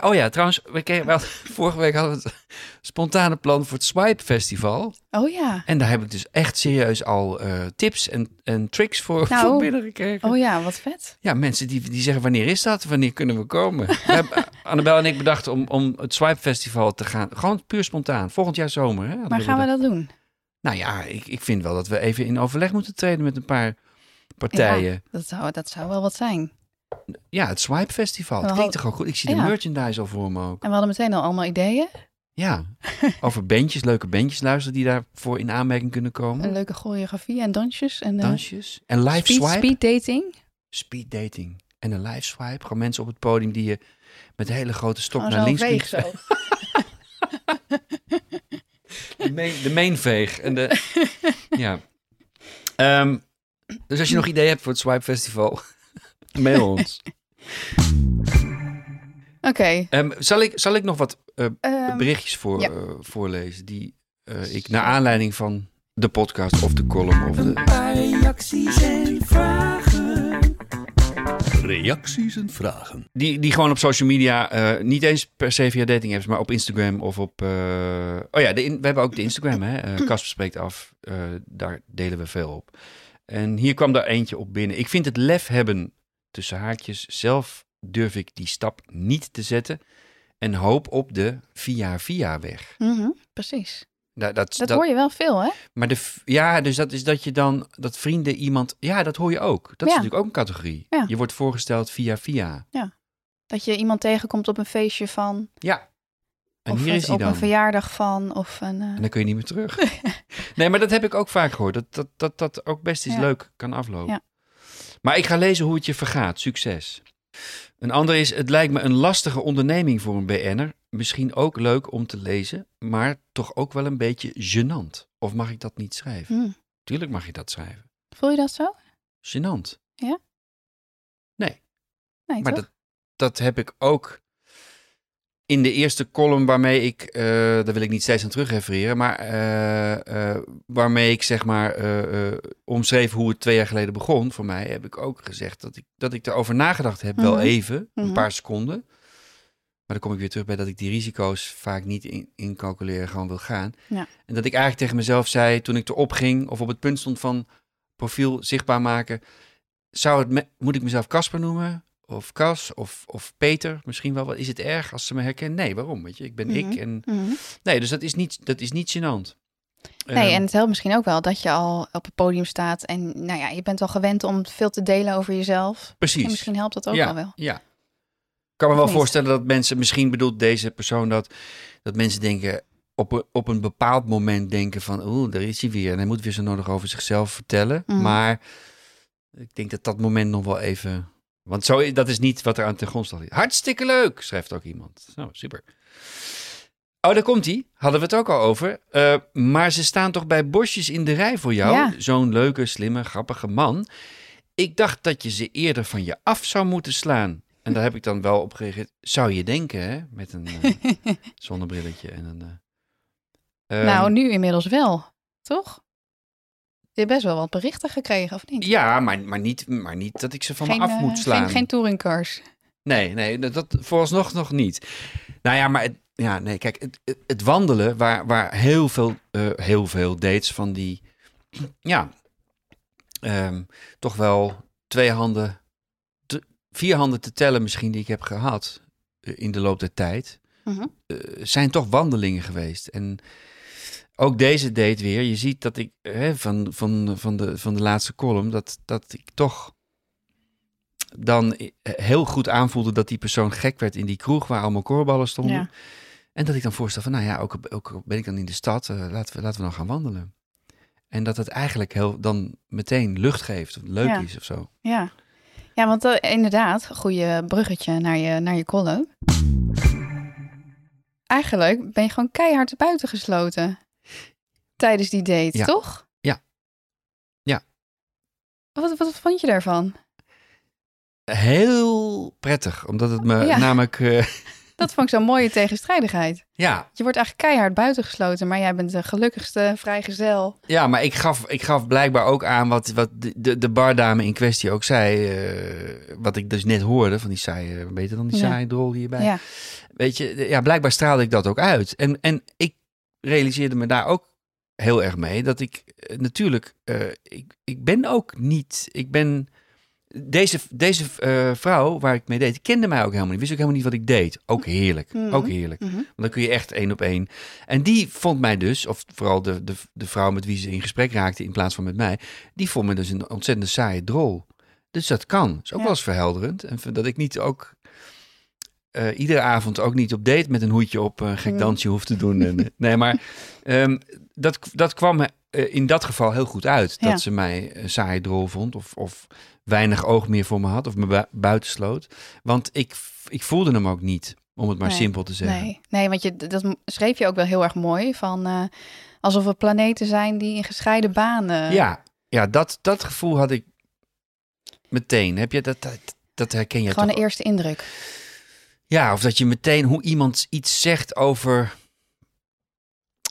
Oh ja, trouwens, we wel, <laughs> vorige week hadden we het spontane plan voor het Swipe Festival. Oh ja. En daar heb ik dus echt serieus al uh, tips en, en tricks voor, nou, voor binnengekregen. Oh ja, wat vet. Ja, mensen die, die zeggen, wanneer is dat? Wanneer kunnen we komen? <laughs> we hebben, Annabel en ik bedachten om, om het Swipe Festival te gaan. Gewoon puur spontaan. Volgend jaar zomer. Hè, maar gaan we dat doen? Nou ja, ik, ik vind wel dat we even in overleg moeten treden met een paar partijen. Ja, dat, zou, dat zou wel wat zijn. Ja, het Swipe Festival. Het klinkt toch ook goed? Ik zie de merchandise al voor me ook. En we hadden meteen al allemaal ideeën. Ja, <laughs> over bandjes, leuke bandjes luisteren die daarvoor in aanmerking kunnen komen. Een leuke choreografie en dansjes. En, uh, dansjes. En live speed, swipe. Speed dating. Speed dating. En een live swipe. Gewoon mensen op het podium die je met een hele grote stok naar links veeg zo. <laughs> de, main, de mainveeg. En de, <laughs> ja. Um, dus als je nog ideeën hebt voor het Swipe Festival... Mail ons. <laughs> Oké. Ehm, zal, ik, zal ik nog wat eh, Ehm, berichtjes voor, ja. eh, voorlezen die eh, ik naar aanleiding van de podcast of de column of de... Een paar reacties en vragen. Reacties en vragen. Die, die gewoon op social media, eh, niet eens per se via dating apps, maar op Instagram of op... eh, oh ja, de in- we hebben ook de Instagram, hè. Eh Casper spreekt af. Eh, daar delen we veel op. En hier kwam daar eentje op binnen. Ik vind het lef hebben tussen haakjes. Zelf durf ik die stap niet te zetten. En hoop op de via-via weg. mhm, precies. Nou, dat, Dat, hoor je wel veel, hè? Maar de, ja, dus dat is dat je dan, dat vrienden iemand, ja, dat hoor je ook. Dat is Ja. natuurlijk ook een categorie. Ja. Je wordt voorgesteld via via. Dat je iemand tegenkomt op een feestje van. Ja. En of hier is hij op dan. een verjaardag van. Of een. eh, En dan kun je niet meer terug. <laughs> nee, maar dat heb ik ook vaak gehoord. Dat dat, dat, dat ook best eens Ja. leuk kan aflopen. Ja. Maar ik ga lezen hoe het je vergaat. Succes. Een ander is, het lijkt me een lastige onderneming voor een BN'er. Misschien ook leuk om te lezen, maar toch ook wel een beetje gênant. Of mag ik dat niet schrijven? hmm. Tuurlijk mag je dat schrijven. Voel je dat zo? Gênant. Nee, Maar toch? dat, dat heb ik ook in de eerste column waarmee ik, eh, daar wil ik niet steeds aan terugrefereren, maar eh, eh, waarmee ik zeg maar omschreef hoe het twee jaar geleden begon voor mij, heb ik ook gezegd dat ik, dat ik erover nagedacht heb, wel Mhm. even, een Mhm. paar seconden. Maar dan kom ik weer terug bij dat ik die risico's vaak niet in, incalculeren gewoon wil gaan. Ja. En dat ik eigenlijk tegen mezelf zei, toen ik erop ging of op het punt stond van profiel zichtbaar maken, zou het me- moet ik mezelf Casper noemen? Of Cas? Of, of Peter? Misschien wel. Wat Is het erg als ze me herkennen? Nee, waarom? Weet je, ik ben Mhm. ik. En, Mhm. nee, dus dat is niet, dat is niet gênant. Nee, Ehm, en het helpt misschien ook wel dat je al op het podium staat. En nou ja, je bent al gewend om veel te delen over jezelf. Precies. En misschien helpt dat ook ja, al wel. Ja. Ik kan me wel niet? voorstellen dat mensen, misschien bedoelt deze persoon dat, dat mensen denken, op een, op een bepaald moment denken van, oeh, daar is hij weer. En hij moet weer zo nodig over zichzelf vertellen. Mhm. Maar ik denk dat dat moment nog wel even, want zo, dat is niet wat er aan ten grondslag ligt. Hartstikke leuk, schrijft ook iemand. Nou, super. Oh, daar komt hij. Hadden we het ook al over. Eh, maar ze staan toch bij bosjes in de rij voor jou? Ja. Zo'n leuke, slimme, grappige man. Ik dacht dat je ze eerder van je af zou moeten slaan. En daar heb ik dan wel op gereageerd. Zou je denken, hè? Met een eh, <laughs> zonnebrilletje en een... eh, ehm, nou, nu inmiddels wel, toch? Je hebt best wel wat berichten gekregen, of niet? Ja, maar, maar, niet, maar niet dat ik ze van me af eh, moet slaan. Geen, geen touringcars. Nee, nee, dat, dat vooralsnog nog niet. Nou ja, maar het, ja, nee, kijk, het, het, wandelen, waar, waar heel veel, eh, heel veel dates van die, <clears throat> ja, ehm, toch wel twee handen, te- vier handen te tellen misschien die ik heb gehad eh, in de loop der tijd, Mhm. zijn toch wandelingen geweest. En ook deze date weer, je ziet dat ik hè, van, van, van, de, van de laatste column, dat, dat ik toch dan eh, heel goed aanvoelde dat die persoon gek werd in die kroeg waar allemaal koorballen stonden. Ja. En dat ik dan voorstel van, nou ja, ook, ook ben ik dan in de stad, eh, laten, we, laten we dan gaan wandelen. En dat het eigenlijk heel, dan meteen lucht geeft, of leuk Ja. is of zo. Ja, ja want eh, inderdaad, goede bruggetje naar je, naar je column. Eigenlijk ben je gewoon keihard buiten gesloten tijdens die date, Ja. toch? Ja. Ja. Wat, wat vond je daarvan? Heel prettig, omdat het me Ja. namelijk, eh, <laughs> Dat vond ik zo'n mooie tegenstrijdigheid. ja, Je wordt eigenlijk keihard buitengesloten, maar jij bent de gelukkigste vrijgezel. Ja, maar ik gaf, ik gaf blijkbaar ook aan wat, wat de, de, bardame in kwestie ook zei. eh, wat ik dus net hoorde van die saaie, beter dan die Ja. saaie drol hierbij. Ja. Weet je, ja, blijkbaar straalde ik dat ook uit. En, en ik realiseerde me daar ook heel erg mee dat ik eh, natuurlijk, eh, ik, ik ben ook niet, ik ben. Deze, deze eh, vrouw waar ik mee deed, kende mij ook helemaal niet. Wist ook helemaal niet wat ik deed. Ook heerlijk. Mhm. Ook heerlijk. Mhm. Want dan kun je echt één op één. En die vond mij dus, of vooral de, de, de vrouw met wie ze in gesprek raakte in plaats van met mij, die vond me dus een ontzettend saaie drol. Dus dat kan. Is ook Ja. wel eens verhelderend. En dat ik niet ook eh, iedere avond ook niet op date met een hoedje op een gek Mm. dansje hoef te doen. En, <laughs> eh, nee, maar ehm, dat, dat kwam eh, in dat geval heel goed uit. Dat ze mij een saaie drol vond of, of weinig oog meer voor me had of me bu- buitensloot. Want ik, ik voelde hem ook niet, om het maar Nee. simpel te zeggen. Nee, nee, want je, dat schreef je ook wel heel erg mooi. Van, eh, alsof we planeten zijn die in gescheiden banen... Ja, ja dat, dat gevoel had ik meteen. Heb je dat, dat, dat herken je Gewoon de eerste indruk. Ja, of dat je meteen hoe iemand iets zegt over,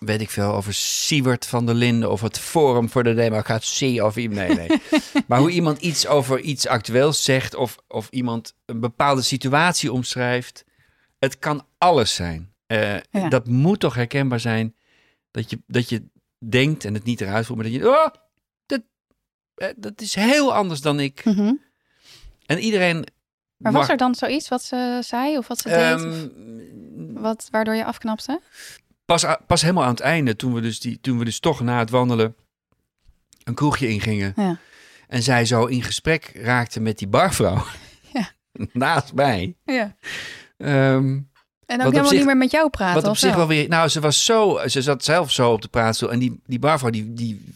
weet ik veel, over Siewert van der Linden of het Forum voor de Democratie of i- nee, nee. maar hoe iemand iets over iets actueels zegt of, of iemand een bepaalde situatie omschrijft. Het kan alles zijn. Eh, Ja. Dat moet toch herkenbaar zijn dat je, dat je denkt en het niet eruit voelt, maar dat je, oh, dat, eh, dat is heel anders dan ik. Mhm. En iedereen. Maar was er dan zoiets wat ze zei of wat ze deed? of Ehm, wat, waardoor je afknapte? pas, pas helemaal aan het einde, toen we, dus die, toen we dus toch na het wandelen een kroegje ingingen. Ja. En zij zo in gesprek raakte met die barvrouw. <laughs> Ja. <laughs> Naast mij. ja. Ehm, En ook helemaal zich- niet meer met jou praten. wat op of zich wel? wel weer... Nou, ze was zo... Ze zat zelf zo op de praatstoel. En die, die barvrouw, die, die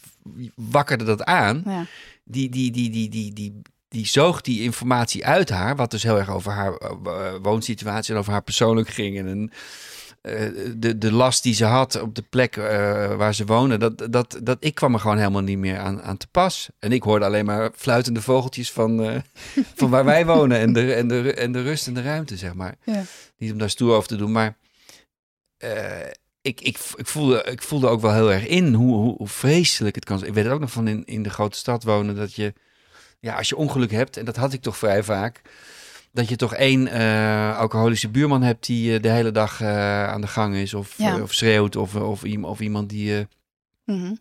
wakkerde dat aan. Ja. Die, die, die, die, die, die, die zoog die informatie uit haar. Wat dus heel erg over haar eh, woonsituatie en over haar persoonlijk ging. En een, eh, de, de last die ze had op de plek eh, waar ze woonde. Dat, dat, dat, ik kwam er gewoon helemaal niet meer aan, aan te pas. En ik hoorde alleen maar fluitende vogeltjes van, eh, <laughs> van waar wij wonen. En de, en, de, en de rust en de ruimte, zeg maar. Ja. Niet om daar stoer over te doen, maar... eh, ik, ik, ik, voelde, ik voelde ook wel heel erg in hoe, hoe, hoe vreselijk het kan zijn. Ik weet het ook nog van in, in de grote stad wonen dat je, ja, als je ongeluk hebt, en dat had ik toch vrij vaak, dat je toch één eh, alcoholische buurman hebt die eh, de hele dag eh, aan de gang is, of, Ja. of schreeuwt, of, of, of iemand die, Mhm.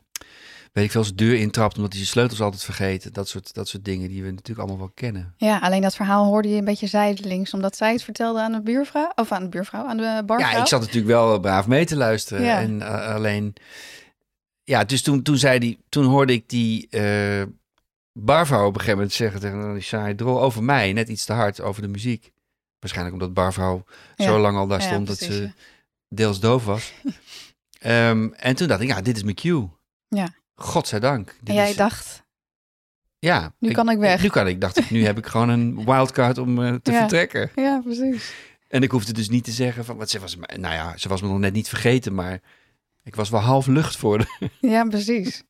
weet ik veel, zijn deur intrapt omdat hij zijn sleutels altijd vergeet. Dat soort, dat soort dingen die we natuurlijk allemaal wel kennen. Ja, alleen dat verhaal hoorde je een beetje zijdelings, omdat zij het vertelde aan de buurvrouw, of aan de buurvrouw, aan de barvrouw. Ja, ik zat natuurlijk wel braaf mee te luisteren. Ja. En alleen, ja, dus toen, toen, zei die, toen hoorde ik die barvrouw op een gegeven moment zeggen tegen die saaie drol over mij, net iets te hard over de muziek. Waarschijnlijk omdat barvrouw Ja. zo lang al daar Ja, stond dat ze deels doof was. <laughs> Ehm, en toen dacht ik, ja, dit is mijn cue. Ja. Godzijdank. En jij is- dacht, ja, nu kan ik weg. Nu kan ik. Dacht ik, nu heb ik gewoon een <laughs> wildcard om eh, te vertrekken. ja, precies. En ik hoefde dus niet te zeggen van, wat ze was, me- nou ja, ze was me nog net niet vergeten, maar ik was wel half lucht voor de. Ja, precies.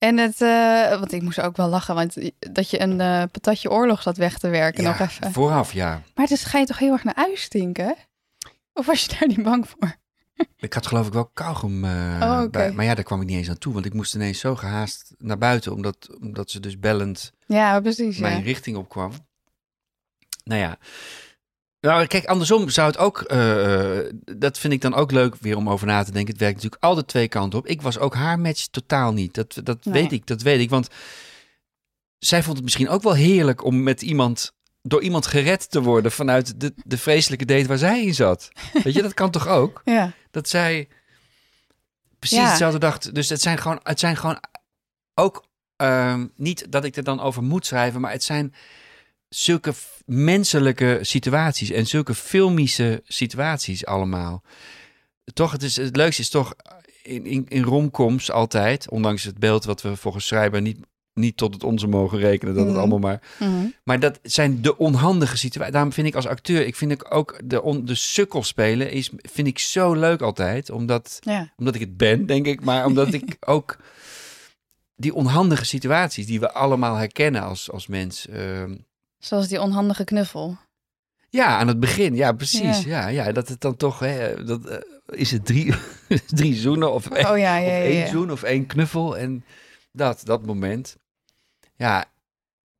En het, eh, want ik moest ook wel lachen, want dat je een eh, patatje oorlog zat weg te werken nog even. vooraf, ja. Maar is, ga je toch heel erg naar ui stinken? Of was je daar niet bang voor? <laughs> Ik had geloof ik wel kauwgom Oh, bij, maar ja, daar kwam ik niet eens aan toe, want ik moest ineens zo gehaast naar buiten, omdat, omdat ze dus bellend Ja, precies. mijn Ja. richting opkwam. Nou ja. Nou, kijk, andersom zou het ook, eh, eh, dat vind ik dan ook leuk weer om over na te denken. Het werkt natuurlijk altijd twee kanten op. Ik was ook haar match totaal niet. Dat, dat Nee. weet ik, dat weet ik. Want zij vond het misschien ook wel heerlijk om met iemand, door iemand gered te worden vanuit de, de vreselijke date waar zij in zat. <laughs> Weet je, dat kan toch ook? ja. Dat zij precies Ja. hetzelfde dacht. Dus het zijn gewoon, het zijn gewoon ook ehm, niet dat ik er dan over moet schrijven, maar het zijn zulke menselijke situaties en zulke filmische situaties allemaal. Toch, het, is, het leukste is toch in, in, in romcoms altijd, ondanks het beeld wat we volgens schrijver niet, niet tot het onze mogen rekenen, dat het Mhm. allemaal maar Mhm. maar dat zijn de onhandige situaties. Daarom vind ik als acteur, ik vind ik ook de, on, de sukkel spelen, is, vind ik zo leuk altijd. Omdat, ja. omdat ik het ben, denk ik. Maar omdat ik <laughs> ook die onhandige situaties die we allemaal herkennen als, als mens. ehm, Zoals die onhandige knuffel. ja, aan het begin. Ja, precies. Ja. Ja, ja, dat het dan toch, hè, dat, eh, is het drie, <laughs> drie zoenen of, Oh ja, <laughs> ja, of één zoen of één knuffel. En dat, dat moment. Ja,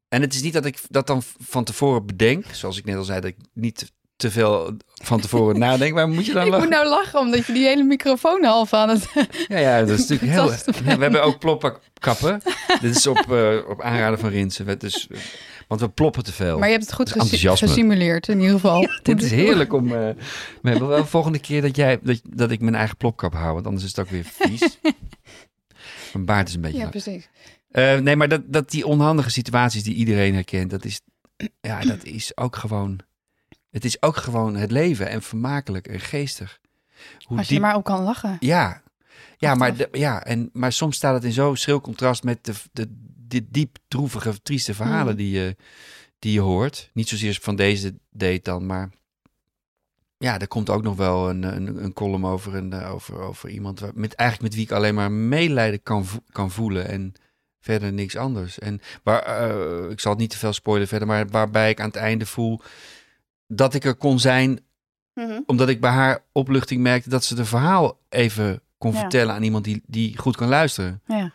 en het is niet dat ik dat dan van tevoren bedenk. Zoals ik net al zei, dat ik niet te veel van tevoren <laughs> nadenk. Maar moet je dan Ik lachen? moet nou lachen, omdat je die hele microfoon half aan het... Ja, ja, dat is natuurlijk heel... We hebben ook plopkappen. Dit is op, eh, op aanraden van Rinsen. Dus, want we ploppen te veel. Maar je hebt het goed gesi- gesimuleerd, in ieder geval. <laughs> Dit is heerlijk om... eh we hebben wel volgende keer dat, jij, dat, dat ik mijn eigen plopkap hou. Want anders is het ook weer vies. <laughs> mijn baard is een beetje Ja, lang. precies. Eh, nee, maar dat, dat die onhandige situaties die iedereen herkent, dat is, ja, dat is ook gewoon. Het is ook gewoon het leven en vermakelijk en geestig. Hoe Als je maar op kan lachen. Ja, ja, maar, ja en, maar soms staat het in zo'n schril contrast met de, de, de diep droevige, trieste verhalen Mm. die, je, die je hoort. Niet zozeer van deze date dan, maar ja, er komt ook nog wel een, een, een column over, een, eh, over, over iemand waar, met, eigenlijk met wie ik alleen maar medelijden kan, vo- kan voelen en verder niks anders. En waar, eh, ik zal het niet te veel spoilen verder, maar waarbij ik aan het einde voel dat ik er kon zijn Mhm. omdat ik bij haar opluchting merkte dat ze de verhaal even kon Ja. vertellen aan iemand die, die goed kan luisteren. Ja.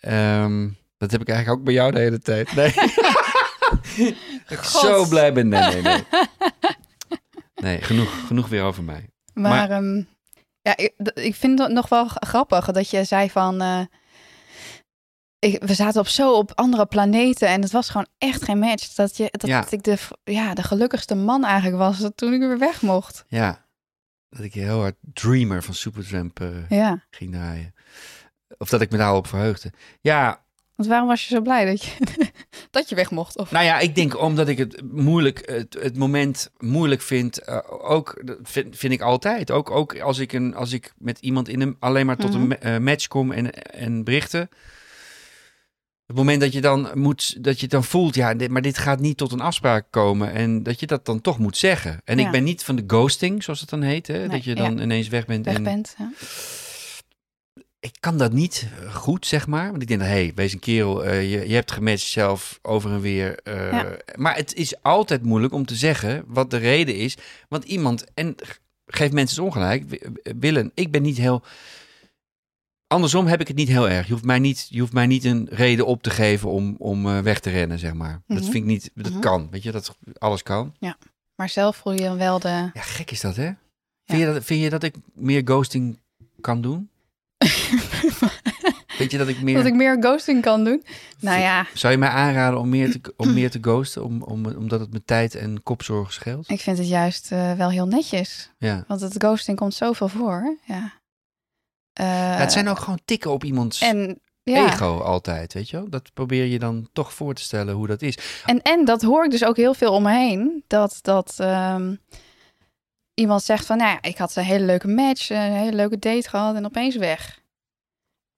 Ehm, dat heb ik eigenlijk ook bij jou de hele tijd. Nee. <laughs> dat zo blij ben. Nee, nee, nee. Nee, genoeg, genoeg weer over mij. Maar, ehm, ja, ik, ik vind het nog wel grappig dat je zei van... eh, ik, we zaten op zo op andere planeten en het was gewoon echt geen match. Dat, je, dat Ja. ik de, ja, de gelukkigste man eigenlijk was dat toen ik weer weg mocht. Ja, dat ik heel hard Dreamer van Supertramp eh, Ja, ging draaien. Of dat ik me daarop verheugde. Ja, want waarom was je zo blij dat je, <laughs> dat je weg mocht? Of... nou ja, ik denk omdat ik het moeilijk, het, het moment moeilijk vind. eh, ook dat vind, vind ik altijd. Ook, ook als, ik een, als ik met iemand in een, alleen maar tot een Mhm. eh, match kom en, en berichten. Het moment dat je dan moet, dat je het dan voelt, ja, dit, maar dit gaat niet tot een afspraak komen. En dat je dat dan toch moet zeggen. En Ja. ik ben niet van de ghosting, zoals het dan heet. Hè? Nee, dat je dan ja. ineens weg bent. weg en, bent. Ja. Ik kan dat niet eh, goed, zeg maar. Want ik denk, hé, hey, wees een kerel. eh, je, je hebt gematcht zelf over en weer. eh, Ja. Maar het is altijd moeilijk om te zeggen wat de reden is. Want iemand, en geef mensen eens ongelijk, wi- willen. Ik ben niet heel... Andersom heb ik het niet heel erg. Je hoeft mij niet, je hoeft mij niet een reden op te geven om, om weg te rennen, zeg maar. Dat Mhm. vind ik niet... Dat Mhm. kan, weet je, dat alles kan. Maar zelf voel je dan wel de... Ja, gek is dat, hè? Vind, je dat, vind je dat ik meer ghosting kan doen? <laughs> Weet je dat ik meer... Dat ik meer ghosting kan doen. Nou ja, Zou je mij aanraden om meer te, om meer te ghosten? Om, om, omdat het me tijd en kopzorgen scheelt? ik vind het juist eh, wel heel netjes. Ja. Want het ghosting komt zoveel voor. Ja. Ja, het zijn ook gewoon tikken op iemands en, ja. ego altijd, weet je wel? Dat probeer je dan toch voor te stellen hoe dat is. En, en dat hoor ik dus ook heel veel om me heen. Dat, dat ehm, iemand zegt van, nou ja, ik had een hele leuke match, een hele leuke date gehad en opeens weg.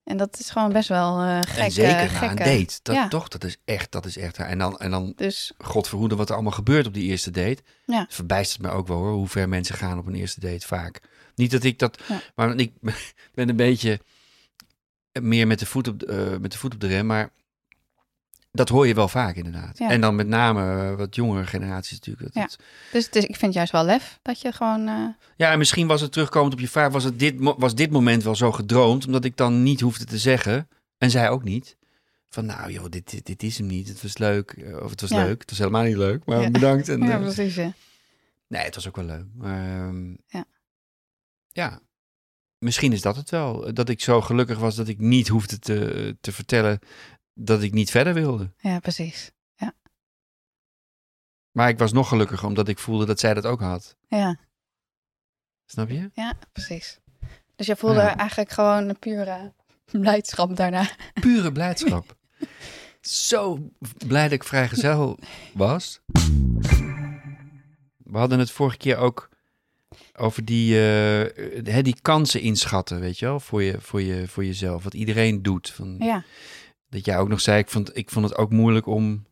En dat is gewoon best wel eh gek. en zeker eh, na een date. Dat, Ja. Toch, dat is echt, dat is echt. En dan, en dan Dus God verhoede wat er allemaal gebeurt op die eerste date. Ja. Het verbijstert me ook wel hoor, hoe ver mensen gaan op een eerste date vaak. Niet dat ik dat, Ja. maar ik <laughs> ben een beetje meer met de voet op de, eh, met de, voet op de rem, maar dat hoor je wel vaak inderdaad. Ja. En dan met name eh, wat jongere generaties natuurlijk. Dat Ja. het- Dus het is, ik vind het juist wel lef dat je gewoon... eh, ja, en misschien was het terugkomend op je vraag, was, het dit, was dit moment wel zo gedroomd, omdat ik dan niet hoefde te zeggen, en zij ook niet, van nou joh, dit, dit, dit is hem niet, het was leuk, eh, of het was Ja. leuk, het was helemaal niet leuk, maar Ja. bedankt. En, <laughs> ja, precies. Nee, het was ook wel leuk. Maar ehm, Ja. ja, misschien is dat het wel. Dat ik zo gelukkig was dat ik niet hoefde te, te vertellen dat ik niet verder wilde. ja, precies. Maar ik was nog gelukkiger omdat ik voelde dat zij dat ook had. Ja, Snap je? ja, precies. Dus je voelde Ja. eigenlijk gewoon een pure blijdschap daarna. Pure <laughs> blijdschap. zo blij dat ik vrijgezel was. We hadden het vorige keer ook over die, eh, die kansen inschatten, weet je wel, voor, je, voor, je, voor jezelf. Wat iedereen doet. Van, Ja, dat jij ook nog zei, ik vond, ik vond het ook moeilijk om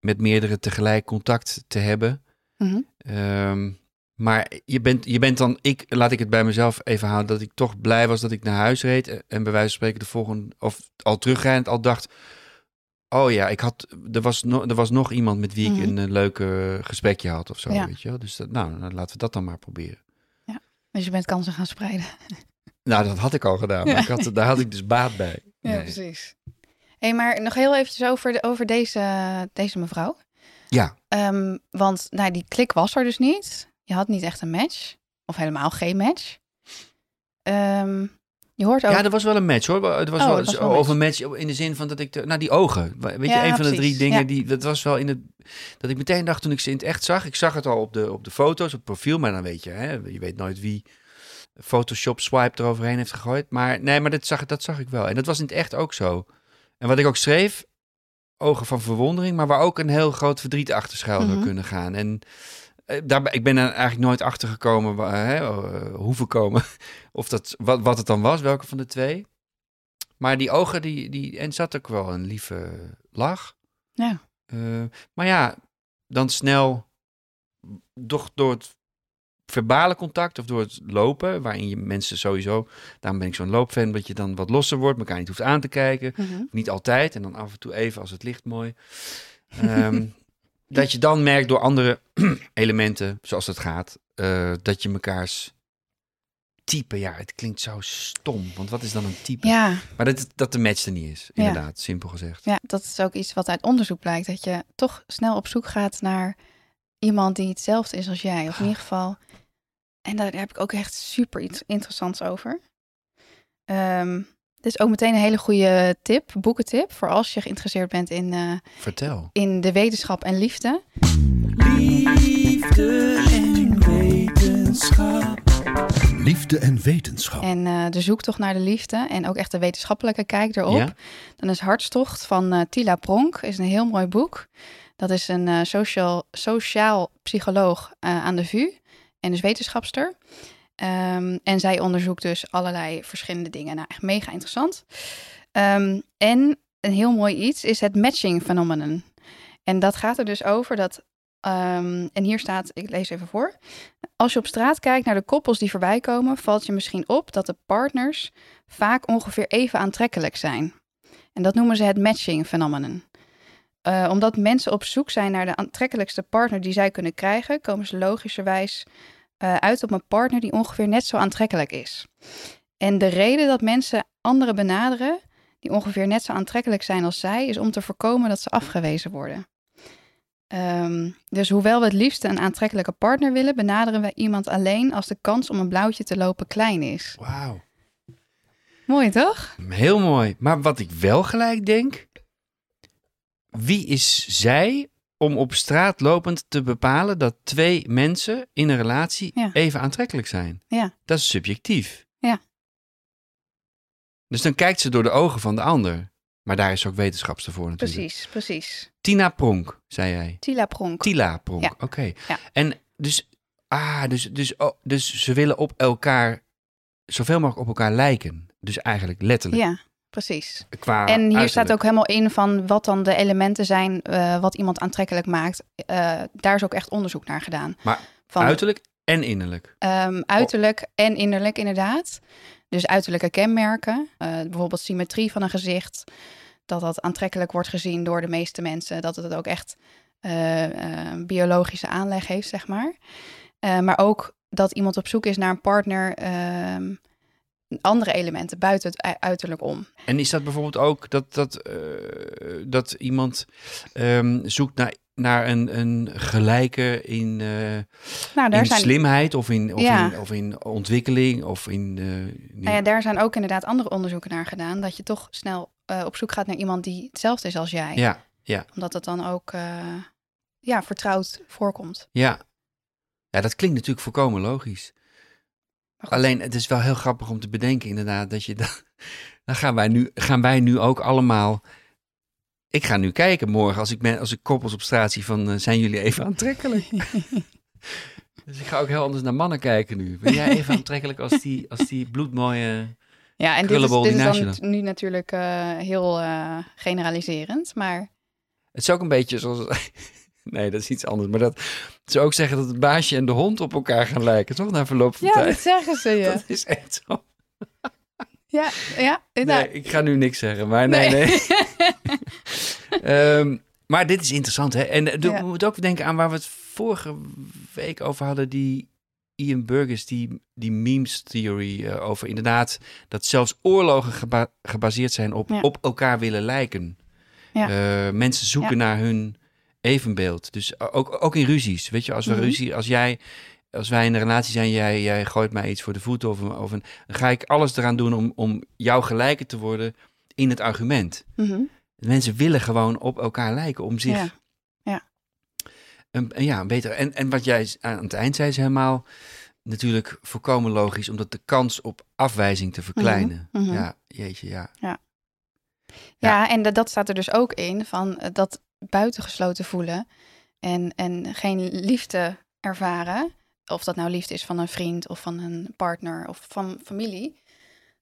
met meerdere tegelijk contact te hebben. Mhm. Ehm, maar je bent, je bent dan, ik, laat ik het bij mezelf even houden, dat ik toch blij was dat ik naar huis reed en, bij wijze van spreken de volgende, of al terugrijdend al dacht, oh ja, ik had, er was, no, er was nog iemand met wie ik Mhm. een, leuke gesprekje had of zo, Ja. weet je wel. Dus dat, nou, laten we dat dan maar proberen. dus je bent kansen gaan spreiden. Nou, dat had ik al gedaan, maar Ja. ik had, daar had ik dus baat bij. Ja, Nee. precies. Hey, maar nog heel eventjes over, de, over deze, deze mevrouw. Ja, Ehm, want nou, die klik was er dus niet. Je had niet echt een match. Of helemaal geen match. Ehm, je hoort ook... Ja, er was wel een match hoor. Er was Oh, wel, was wel een of een match in de zin van dat ik... De, nou, die ogen. Weet je, Ja, een van de drie dingen ja. die... Dat was wel in het... Dat ik meteen dacht toen ik ze in het echt zag. Ik zag het al op de, op de foto's, op het profiel. Maar dan weet je, hè, je weet nooit wie Photoshop swipe eroverheen heeft gegooid. Maar nee, maar dat zag, dat zag ik wel. En dat was in het echt ook zo. En wat ik ook schreef, ogen van verwondering, maar waar ook een heel groot verdriet achter schuil zou Mhm. kunnen gaan. En eh, daarbij, ik ben er eigenlijk nooit achter gekomen, hè, eh, hoeven komen, <laughs> of dat, wat, wat het dan was, welke van de twee. Maar die ogen, die, die, en zat ook wel een lieve lach. Ja. Eh, maar ja, dan snel, toch door het verbale contact of door het lopen, waarin je mensen sowieso, daarom ben ik zo'n loopfan, dat je dan wat losser wordt, elkaar niet hoeft aan te kijken. Mhm. Niet altijd en dan af en toe even als het licht mooi. Ehm, <laughs> dat je dan merkt door andere <clears throat> elementen, zoals het gaat, eh, dat je mekaars type, ja, het klinkt zo stom. Want wat is dan een type? Ja, Maar dat, dat de match er niet is, Ja. inderdaad, simpel gezegd. ja, dat is ook iets wat uit onderzoek blijkt. Dat je toch snel op zoek gaat naar iemand die hetzelfde is als jij. Of in ieder geval. En daar heb ik ook echt super iets interessants over. Ehm dit is ook meteen een hele goede tip, boekentip. Voor als je geïnteresseerd bent in, eh, Vertel. in de wetenschap en liefde. Liefde en wetenschap. Liefde en wetenschap. En eh, de zoektocht naar de liefde en ook echt de wetenschappelijke kijk erop. Ja? Dan is Hartstocht van eh, Tila Pronk is een heel mooi boek. Dat is een eh, sociaal, sociaal psycholoog eh, aan de VU en dus wetenschapster. Ehm, en zij onderzoekt dus allerlei verschillende dingen. Nou, echt mega interessant. Ehm, en een heel mooi iets is het matching phenomenon. En dat gaat er dus over dat. ehm, en hier staat, ik lees even voor. Als je op straat kijkt naar de koppels die voorbij komen, valt je misschien op dat de partners vaak ongeveer even aantrekkelijk zijn. En dat noemen ze het matching phenomenon. Eh, omdat mensen op zoek zijn naar de aantrekkelijkste partner die zij kunnen krijgen, komen ze logischerwijs eh, uit op een partner die ongeveer net zo aantrekkelijk is. En de reden dat mensen anderen benaderen die ongeveer net zo aantrekkelijk zijn als zij, is om te voorkomen dat ze afgewezen worden. Ehm, dus hoewel we het liefst een aantrekkelijke partner willen, benaderen we iemand alleen als de kans om een blauwtje te lopen klein is. Wauw. Mooi toch? Heel mooi. Maar wat ik wel gelijk denk, wie is zij om op straat lopend te bepalen dat twee mensen in een relatie Ja. even aantrekkelijk zijn? Ja. Dat is subjectief. Ja. Dus dan kijkt ze door de ogen van de ander. Maar daar is ook wetenschapster voor natuurlijk. Precies, precies. Tina Pronk, zei jij. Tila Pronk. Tila Pronk, Ja. oké. Ja. En dus, ah, dus, dus, oh, dus ze willen op elkaar, zoveel mogelijk op elkaar lijken. Dus eigenlijk letterlijk. Ja, precies. Qua En hier staat ook helemaal in van wat dan de elementen zijn eh, wat iemand aantrekkelijk maakt. Eh, daar is ook echt onderzoek naar gedaan. Maar van, Uiterlijk en innerlijk. Ehm, uiterlijk en innerlijk inderdaad. Dus uiterlijke kenmerken, eh, bijvoorbeeld symmetrie van een gezicht, dat dat aantrekkelijk wordt gezien door de meeste mensen, dat het ook echt biologische aanleg heeft, zeg maar. Maar ook dat iemand op zoek is naar een partner, ehm, andere elementen buiten het uiterlijk om. En is dat bijvoorbeeld ook dat, dat, eh, dat iemand ehm, zoekt naar, naar een, een gelijke in, eh, Nou, daar in zijn slimheid of in, of, Ja. in, of in ontwikkeling of in... eh, Nou ja, daar zijn ook inderdaad andere onderzoeken naar gedaan. Dat je toch snel op zoek gaat naar iemand die hetzelfde is als jij. ja, ja, Omdat het dan ook ja, vertrouwd voorkomt. ja. Ja, dat klinkt natuurlijk volkomen logisch. Alleen, het is wel heel grappig om te bedenken inderdaad dat je dan... <laughs> Dan gaan wij nu, gaan wij nu ook allemaal... Ik ga nu kijken morgen als ik, men, als ik koppels op straat zie van... eh, zijn jullie even aantrekkelijk? <laughs> dus ik ga ook heel anders naar mannen kijken nu. Ben jij even aantrekkelijk als die, als die bloedmooie... ja, en dit is, dit dan nu natuurlijk eh, heel eh, generaliserend. Maar Het is ook een beetje zoals... Nee, dat is iets anders. Maar dat ze ook zeggen dat het baasje en de hond op elkaar gaan lijken, toch? Na verloop van ja, tijd. dat zeggen ze je. Dat is echt zo. Ja, ja. nou, Nee, ik ga nu niks zeggen, maar nee, nee. <laughs> Ehm, maar dit is interessant, hè? En eh, Ja. we moeten ook denken aan waar we het vorige week over hadden, die Ian Burgess, die, die memes theory eh, over inderdaad dat zelfs oorlogen geba- gebaseerd zijn op, Ja. op elkaar willen lijken. Ja. Eh, mensen zoeken Ja. naar hun evenbeeld. Dus ook, ook in ruzies, weet je, als we Mhm. ruzie, als jij als wij in een relatie zijn, jij, jij gooit mij iets voor de voeten of, een- of een, dan ga ik alles eraan doen om, om jou gelijker te worden in het argument. mhm. Mensen willen gewoon op elkaar lijken om zich Ja. Ja. Een, ja, een beter. En, en wat jij aan het eind zei, is helemaal natuurlijk volkomen logisch, omdat de kans op afwijzing te verkleinen. Mhm, mhm. Ja, jeetje, ja. Ja, en dat, dat staat er dus ook in van eh, dat buitengesloten voelen en, en geen liefde ervaren, of dat nou liefde is van een vriend of van een partner of van familie,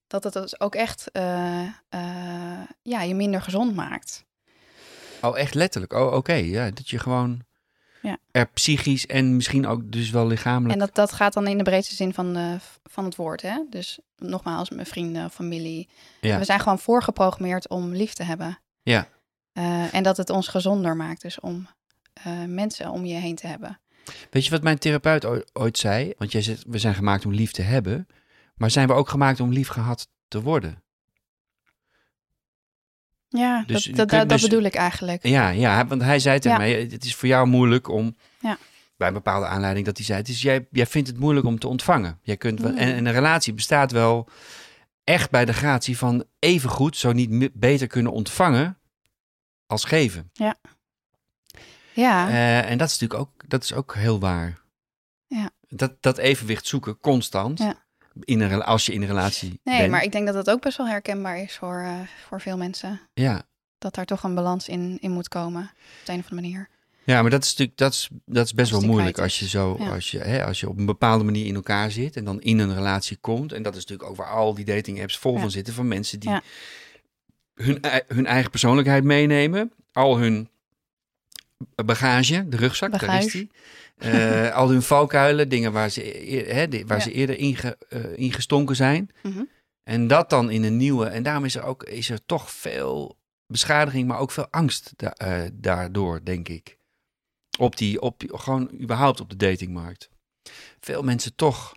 dat het dus ook echt eh, eh, ja, je minder gezond maakt. Oh, echt letterlijk. Oh, oké. Ja, dat je gewoon Ja. er psychisch en misschien ook dus wel lichamelijk. En dat, dat gaat dan in de breedste zin van, de, van het woord. Hè? Dus nogmaals, mijn vrienden, familie. Ja. We zijn gewoon voorgeprogrammeerd om lief te hebben. Ja. Eh, en dat het ons gezonder maakt, dus om eh, mensen om je heen te hebben. Weet je wat mijn therapeut oo- ooit zei? Want jij zegt, we zijn gemaakt om lief te hebben. Maar zijn we ook gemaakt om lief gehad te worden? Ja, Dus dat, dat, dus- bedoel ik eigenlijk. Ja, ja want hij zei tegen Ja. mij, het is voor jou moeilijk om... Ja. Bij een bepaalde aanleiding dat hij zei, het is, jij, jij vindt het moeilijk om te ontvangen. Jij kunt wel, Mm. en, en een relatie bestaat wel echt bij de gratie van even goed, zo niet beter kunnen ontvangen als geven. Ja, Eh, en dat is natuurlijk ook, dat is ook heel waar. Ja. Dat, dat evenwicht zoeken, constant, Ja. in een, als je in een relatie nee, bent. maar ik denk dat dat ook best wel herkenbaar is voor, eh, voor veel mensen. Ja. Dat daar toch een balans in, in moet komen, op de een of andere manier. Ja, maar dat is natuurlijk dat is, dat is best wel moeilijk als je zo Ja. als je hè, als je op een bepaalde manier in elkaar zit en dan in een relatie komt en dat is natuurlijk ook waar al die dating apps vol Ja. van zitten van mensen die Ja. Hun hun eigen persoonlijkheid meenemen, al hun bagage, de rugzak, daar is die. Eh, al hun valkuilen, dingen waar ze, e- die- waar Ja. ze eerder inge, eh, ingestonken zijn. Mhm. En dat dan in een nieuwe. En daarom is er ook is er toch veel beschadiging, maar ook veel angst da- eh, daardoor, denk ik. Op die, op, gewoon überhaupt op de datingmarkt. Veel mensen toch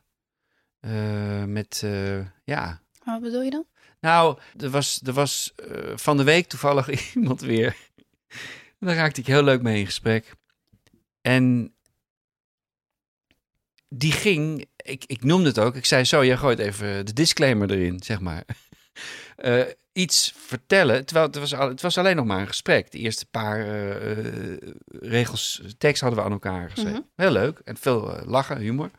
eh, met, eh, ja. Wat bedoel je dan? Nou, er was, er was eh, van de week toevallig <laughs> iemand weer. En Daar raakte ik heel leuk mee in gesprek. En die ging, ik, ik noemde het ook, ik zei zo, jij gooit even de disclaimer erin, zeg maar. <laughs> Eh, iets vertellen, terwijl het was, al, het was alleen nog maar een gesprek. De eerste paar eh, regels tekst hadden we aan elkaar geschreven. Mhm. Heel leuk en veel lachen, humor.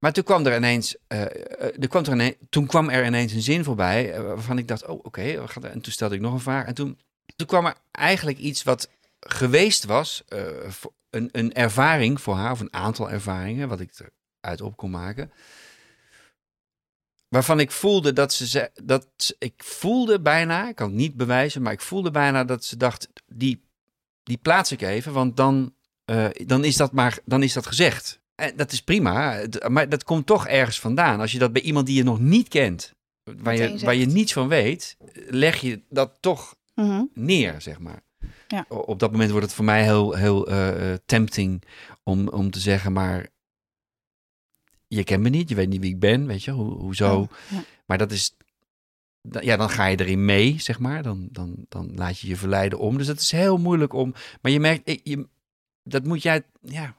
Maar toen kwam er ineens, eh, eh, er kwam toen kwam er ineens een zin voorbij eh, waarvan ik dacht, oh oké, er- en toen stelde ik nog een vraag. En toen, toen kwam er eigenlijk iets wat geweest was, een, een ervaring voor haar, of een aantal ervaringen, wat ik eruit op kon maken. Waarvan ik voelde dat ze, dat ik voelde bijna, ik kan het niet bewijzen, maar ik voelde bijna dat ze dacht, die, die plaats ik even, want dan, dan, is dat maar, dan is dat gezegd. En dat is prima, maar dat komt toch ergens vandaan. Als je dat bij iemand die je nog niet kent, waar je, waar je niets van weet, leg je dat toch Mhm. neer, zeg maar. Ja. Op dat moment wordt het voor mij heel, heel eh, eh, tempting om, om te zeggen, maar je kent me niet, je weet niet wie ik ben, weet je, Ho hoezo. Oh, ja. Maar dat is, ja, dan ga je erin mee, zeg maar. Dan, dan, dan laat je je verleiden om. Dus dat is heel moeilijk om, maar je merkt, je, dat moet jij, ja,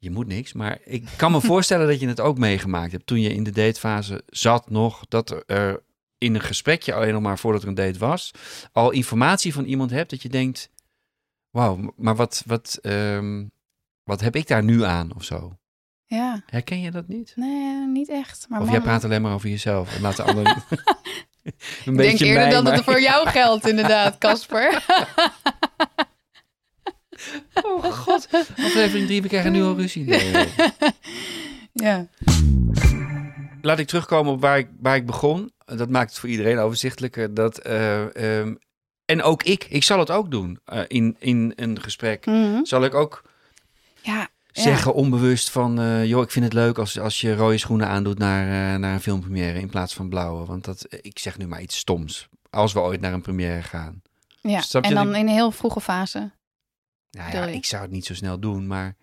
je moet niks, maar ik kan me <laughs> voorstellen dat je het ook meegemaakt hebt toen je in de datefase zat nog, dat er in een gesprekje, alleen nog maar voordat er een date was, al informatie van iemand hebt dat je denkt, wauw, maar wat, wat, ehm, wat heb ik daar nu aan of zo? Ja, Herken je dat niet? nee, niet echt. Maar of jij praat alleen maar over jezelf en laat de ander <laughs> <laughs> een Ik denk eerder mij, dat maar- het voor jou geldt, inderdaad, Casper. Oh god, aflevering 3, we krijgen nu al ruzie. Nee, <laughs> ja. Laat ik terugkomen op waar ik, waar ik begon. Dat maakt het voor iedereen overzichtelijker. Dat, eh, ehm, en ook ik, ik zal het ook doen eh, in, in een gesprek. Mhm. Zal ik ook Ja, ja. zeggen onbewust van... eh, joh, ik vind het leuk als, als je rode schoenen aandoet naar, naar een filmpremière in plaats van blauwe. Want dat, ik zeg nu maar iets stoms. Als we ooit naar een première gaan. ja. En dan ik- in een heel vroege fase. Nou ja, ik zou het niet zo snel doen, maar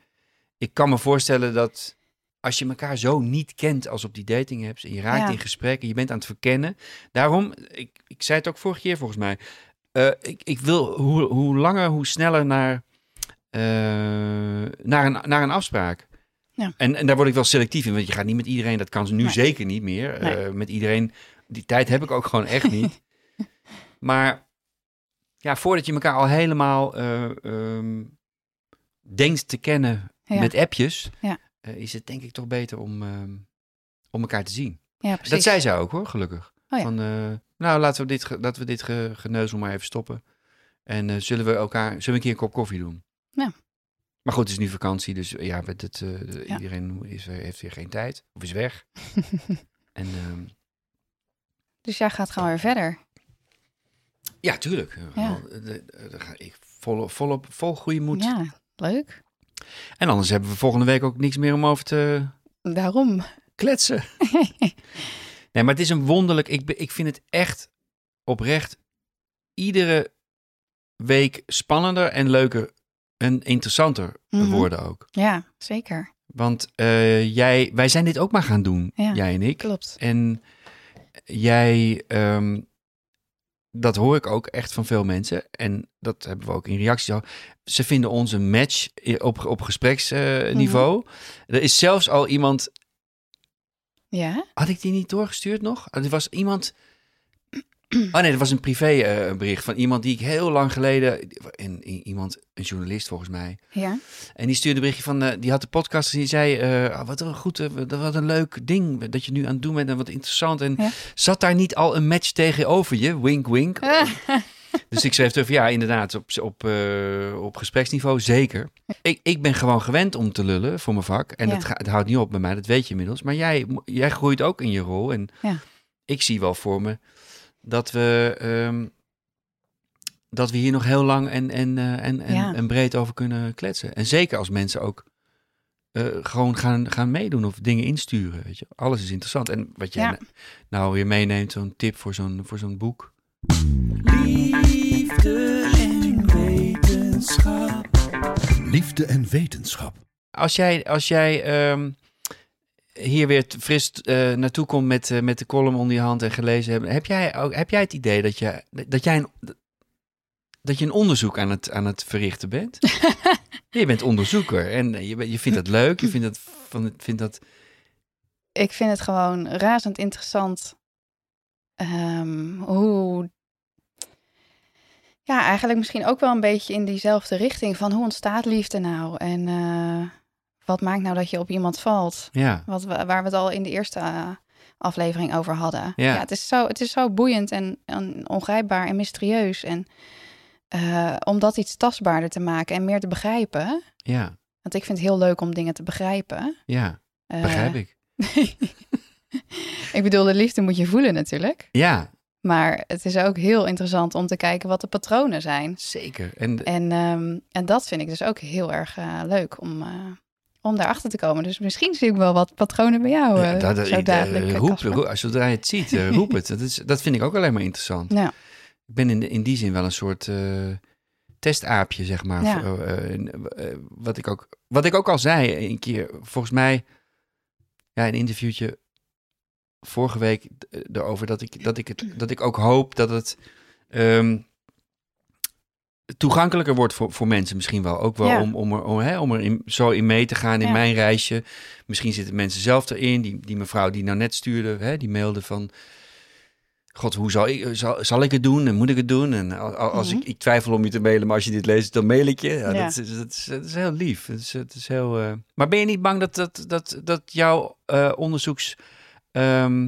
ik kan me voorstellen dat als je elkaar zo niet kent als op die dating apps en je raakt Ja. in gesprek en je bent aan het verkennen. Daarom, ik, ik zei het ook vorige keer volgens mij, eh, ik, ik wil hoe, hoe langer, hoe sneller naar, eh, naar, een, naar een afspraak. Ja. En, en daar word ik wel selectief in, want je gaat niet met iedereen, dat kan ze nu Nee. zeker niet meer. Nee. Eh, met iedereen, die tijd heb ik ook gewoon echt niet. <laughs> maar ja, voordat je elkaar al helemaal eh, ehm, denkt te kennen Ja. met appjes, Ja. eh, is het denk ik toch beter om, ehm, om elkaar te zien. Ja. Dat zei zij ook hoor, gelukkig. Oh. Van, eh, nou, laten we dit, laten we dit ge, geneuzel maar even stoppen. En zullen we elkaar, zullen we een keer een kop koffie doen? Ja. Maar goed, het is nu vakantie, dus ja, met het, iedereen is, heeft weer geen tijd of is weg. <laughs> en ehm, Dus jij gaat gewoon weer verder. Ja, tuurlijk. Ja. Eh, de- Daar ga ik vol, volop, vol goede moed. Ja, leuk. En anders hebben we volgende week ook niks meer om over te Daarom. kletsen. <laughs> nee, maar het is een wonderlijk. Ik, ik vind het echt oprecht. Iedere week spannender en leuker en interessanter Mhm. worden ook. Ja, zeker. Want eh, jij, wij zijn dit ook maar gaan doen, Ja, jij en ik. Klopt. En jij, ehm, dat hoor ik ook echt van veel mensen. En dat hebben we ook in reacties al. Ze vinden ons een match op, op gespreksniveau. Mhm. Er is zelfs al iemand, Ja? had ik die niet doorgestuurd nog? Er was iemand... <clears throat> Oh nee, dat was een privébericht bericht van iemand die ik heel lang geleden... En, iemand, een journalist volgens mij. Ja? En die stuurde een berichtje van, eh, die had de podcast en die zei, eh, ah, wat een goed, eh, wat een leuk ding dat je nu aan het doen bent en wat interessant. En Ja. zat daar niet al een match tegenover je? Wink, wink. <laughs> dus ik schreef terug, ja, inderdaad, op, op, eh, op gespreksniveau zeker. Ik, ik ben gewoon gewend om te lullen voor mijn vak. En Ja. het, houdt niet op bij mij, dat weet je inmiddels. Maar jij, jij groeit ook in je rol. En Ja. ik zie wel voor me dat we... ehm, dat we hier nog heel lang en, en, eh, en, en, Ja. en breed over kunnen kletsen. En zeker als mensen ook eh, gewoon gaan, gaan meedoen of dingen insturen. Weet je. Alles is interessant. En wat jij Ja. nou weer meeneemt, zo'n tip voor zo'n, voor zo'n boek. Liefde en wetenschap. Liefde en wetenschap. Als jij, als jij ehm, hier weer fris eh, naartoe komt met, eh, met de column onder je hand en gelezen hebt, heb jij, ook, heb jij het idee dat, je, dat jij een, dat je een onderzoek aan het, aan het verrichten bent? <laughs> je bent onderzoeker en je, bent- je vindt dat leuk, je vindt dat, van, vindt dat Ik vind het gewoon razend interessant ehm, hoe. Ja, eigenlijk misschien ook wel een beetje in diezelfde richting van hoe ontstaat liefde nou? En eh, wat maakt nou dat je op iemand valt? ja, Wat waar we het al in de eerste eh, aflevering over hadden. Ja. het, is zo, het is zo boeiend en, en ongrijpbaar en mysterieus. En eh, om dat iets tastbaarder te maken en meer te begrijpen. ja, Want ik vind het heel leuk om dingen te begrijpen. ja, Eh, begrijp ik. <laughs> ik bedoel, de liefde moet je voelen natuurlijk. Ja, Maar het is ook heel interessant om te kijken wat de patronen zijn. zeker. En En, ehm, en dat vind ik dus ook heel erg leuk om, om daarachter te komen. Dus misschien zie ik wel wat patronen bij jou. Ja, eh, dat, dat- zo eh, eh, roep, roep- zodra je het ziet, roep het. Dat, is, dat vind ik ook alleen maar interessant. Ja. Ik ben in, in die zin wel een soort testaapje, zeg maar. Ja. Wat, ik ook, wat ik ook al zei een keer, volgens mij, ja, een interviewtje vorige week erover dat ik, dat ik, het, dat ik ook hoop dat het ehm, toegankelijker wordt voor, voor mensen misschien wel. Ook wel Ja. om, om er, om, hè, om er in, zo in mee te gaan in Ja. mijn reisje. Misschien zitten mensen zelf erin. Die, die mevrouw die nou net stuurde, hè, die mailde van... God, hoe zal ik, zal, zal ik het doen en moet ik het doen? En al- al- als Mhm. ik, ik twijfel om je te mailen, maar als je dit leest, dan mail ik je. Ja, Ja. Dat, is, dat, is, dat is heel lief. Dat is, dat is heel, eh, Maar ben je niet bang dat, dat, dat, dat jouw eh, onderzoeks... ehm,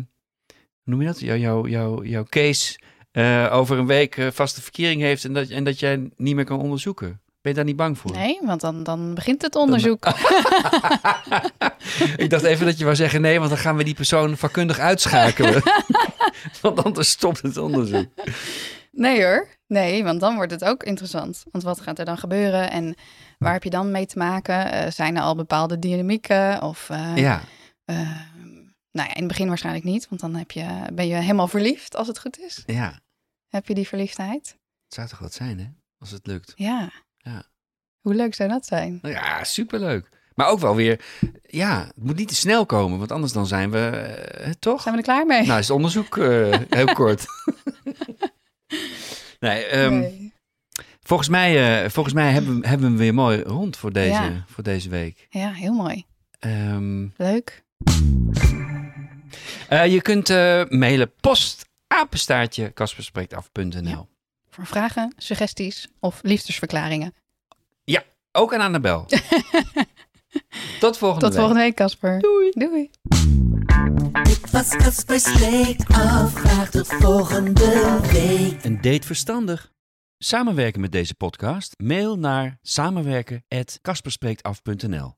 hoe noem je dat? Jouw, jouw, jouw, jouw case eh, over een week eh, vaste verkering heeft en dat, en dat jij niet meer kan onderzoeken? Ben je daar niet bang voor? Nee, want dan, dan begint het onderzoek. <laughs> ik dacht even dat je wou zeggen nee, want dan gaan we die persoon vakkundig uitschakelen. <laughs> want anders stopt het onderzoek. Nee hoor. Nee, want dan wordt het ook interessant. Want wat gaat er dan gebeuren en waar heb je dan mee te maken? Eh, zijn er al bepaalde dynamieken? Of, Ja, nou ja, in het begin waarschijnlijk niet, want dan heb je, ben je helemaal verliefd als het goed is. ja. Heb je die verliefdheid? Het zou toch wat zijn, hè? Als het lukt. Ja. Ja. Hoe leuk zou dat zijn? Nou ja, superleuk. Maar ook wel weer, ja, het moet niet te snel komen, want anders dan zijn we, eh, toch? Zijn we er klaar mee? Nou, is het onderzoek eh, <laughs> heel kort. nee, ehm, Nee. volgens mij, eh, volgens mij hebben, we- hebben we hem weer mooi rond voor deze, Ja. voor deze week. Ja, heel mooi. Ehm, Leuk. Eh, je kunt eh, mailen post apenstaartje kasperspreektaf.nl. Ja. Voor vragen, suggesties of liefdesverklaringen. Ook aan Annabel. <laughs> Tot volgende Tot week. volgende week, Casper. Doei. Doei. Dit was Casper Spreekt Af. Graag tot volgende week. Een date verstandig. Samenwerken met deze podcast? Mail naar samenwerken@kasperspreektaf.nl.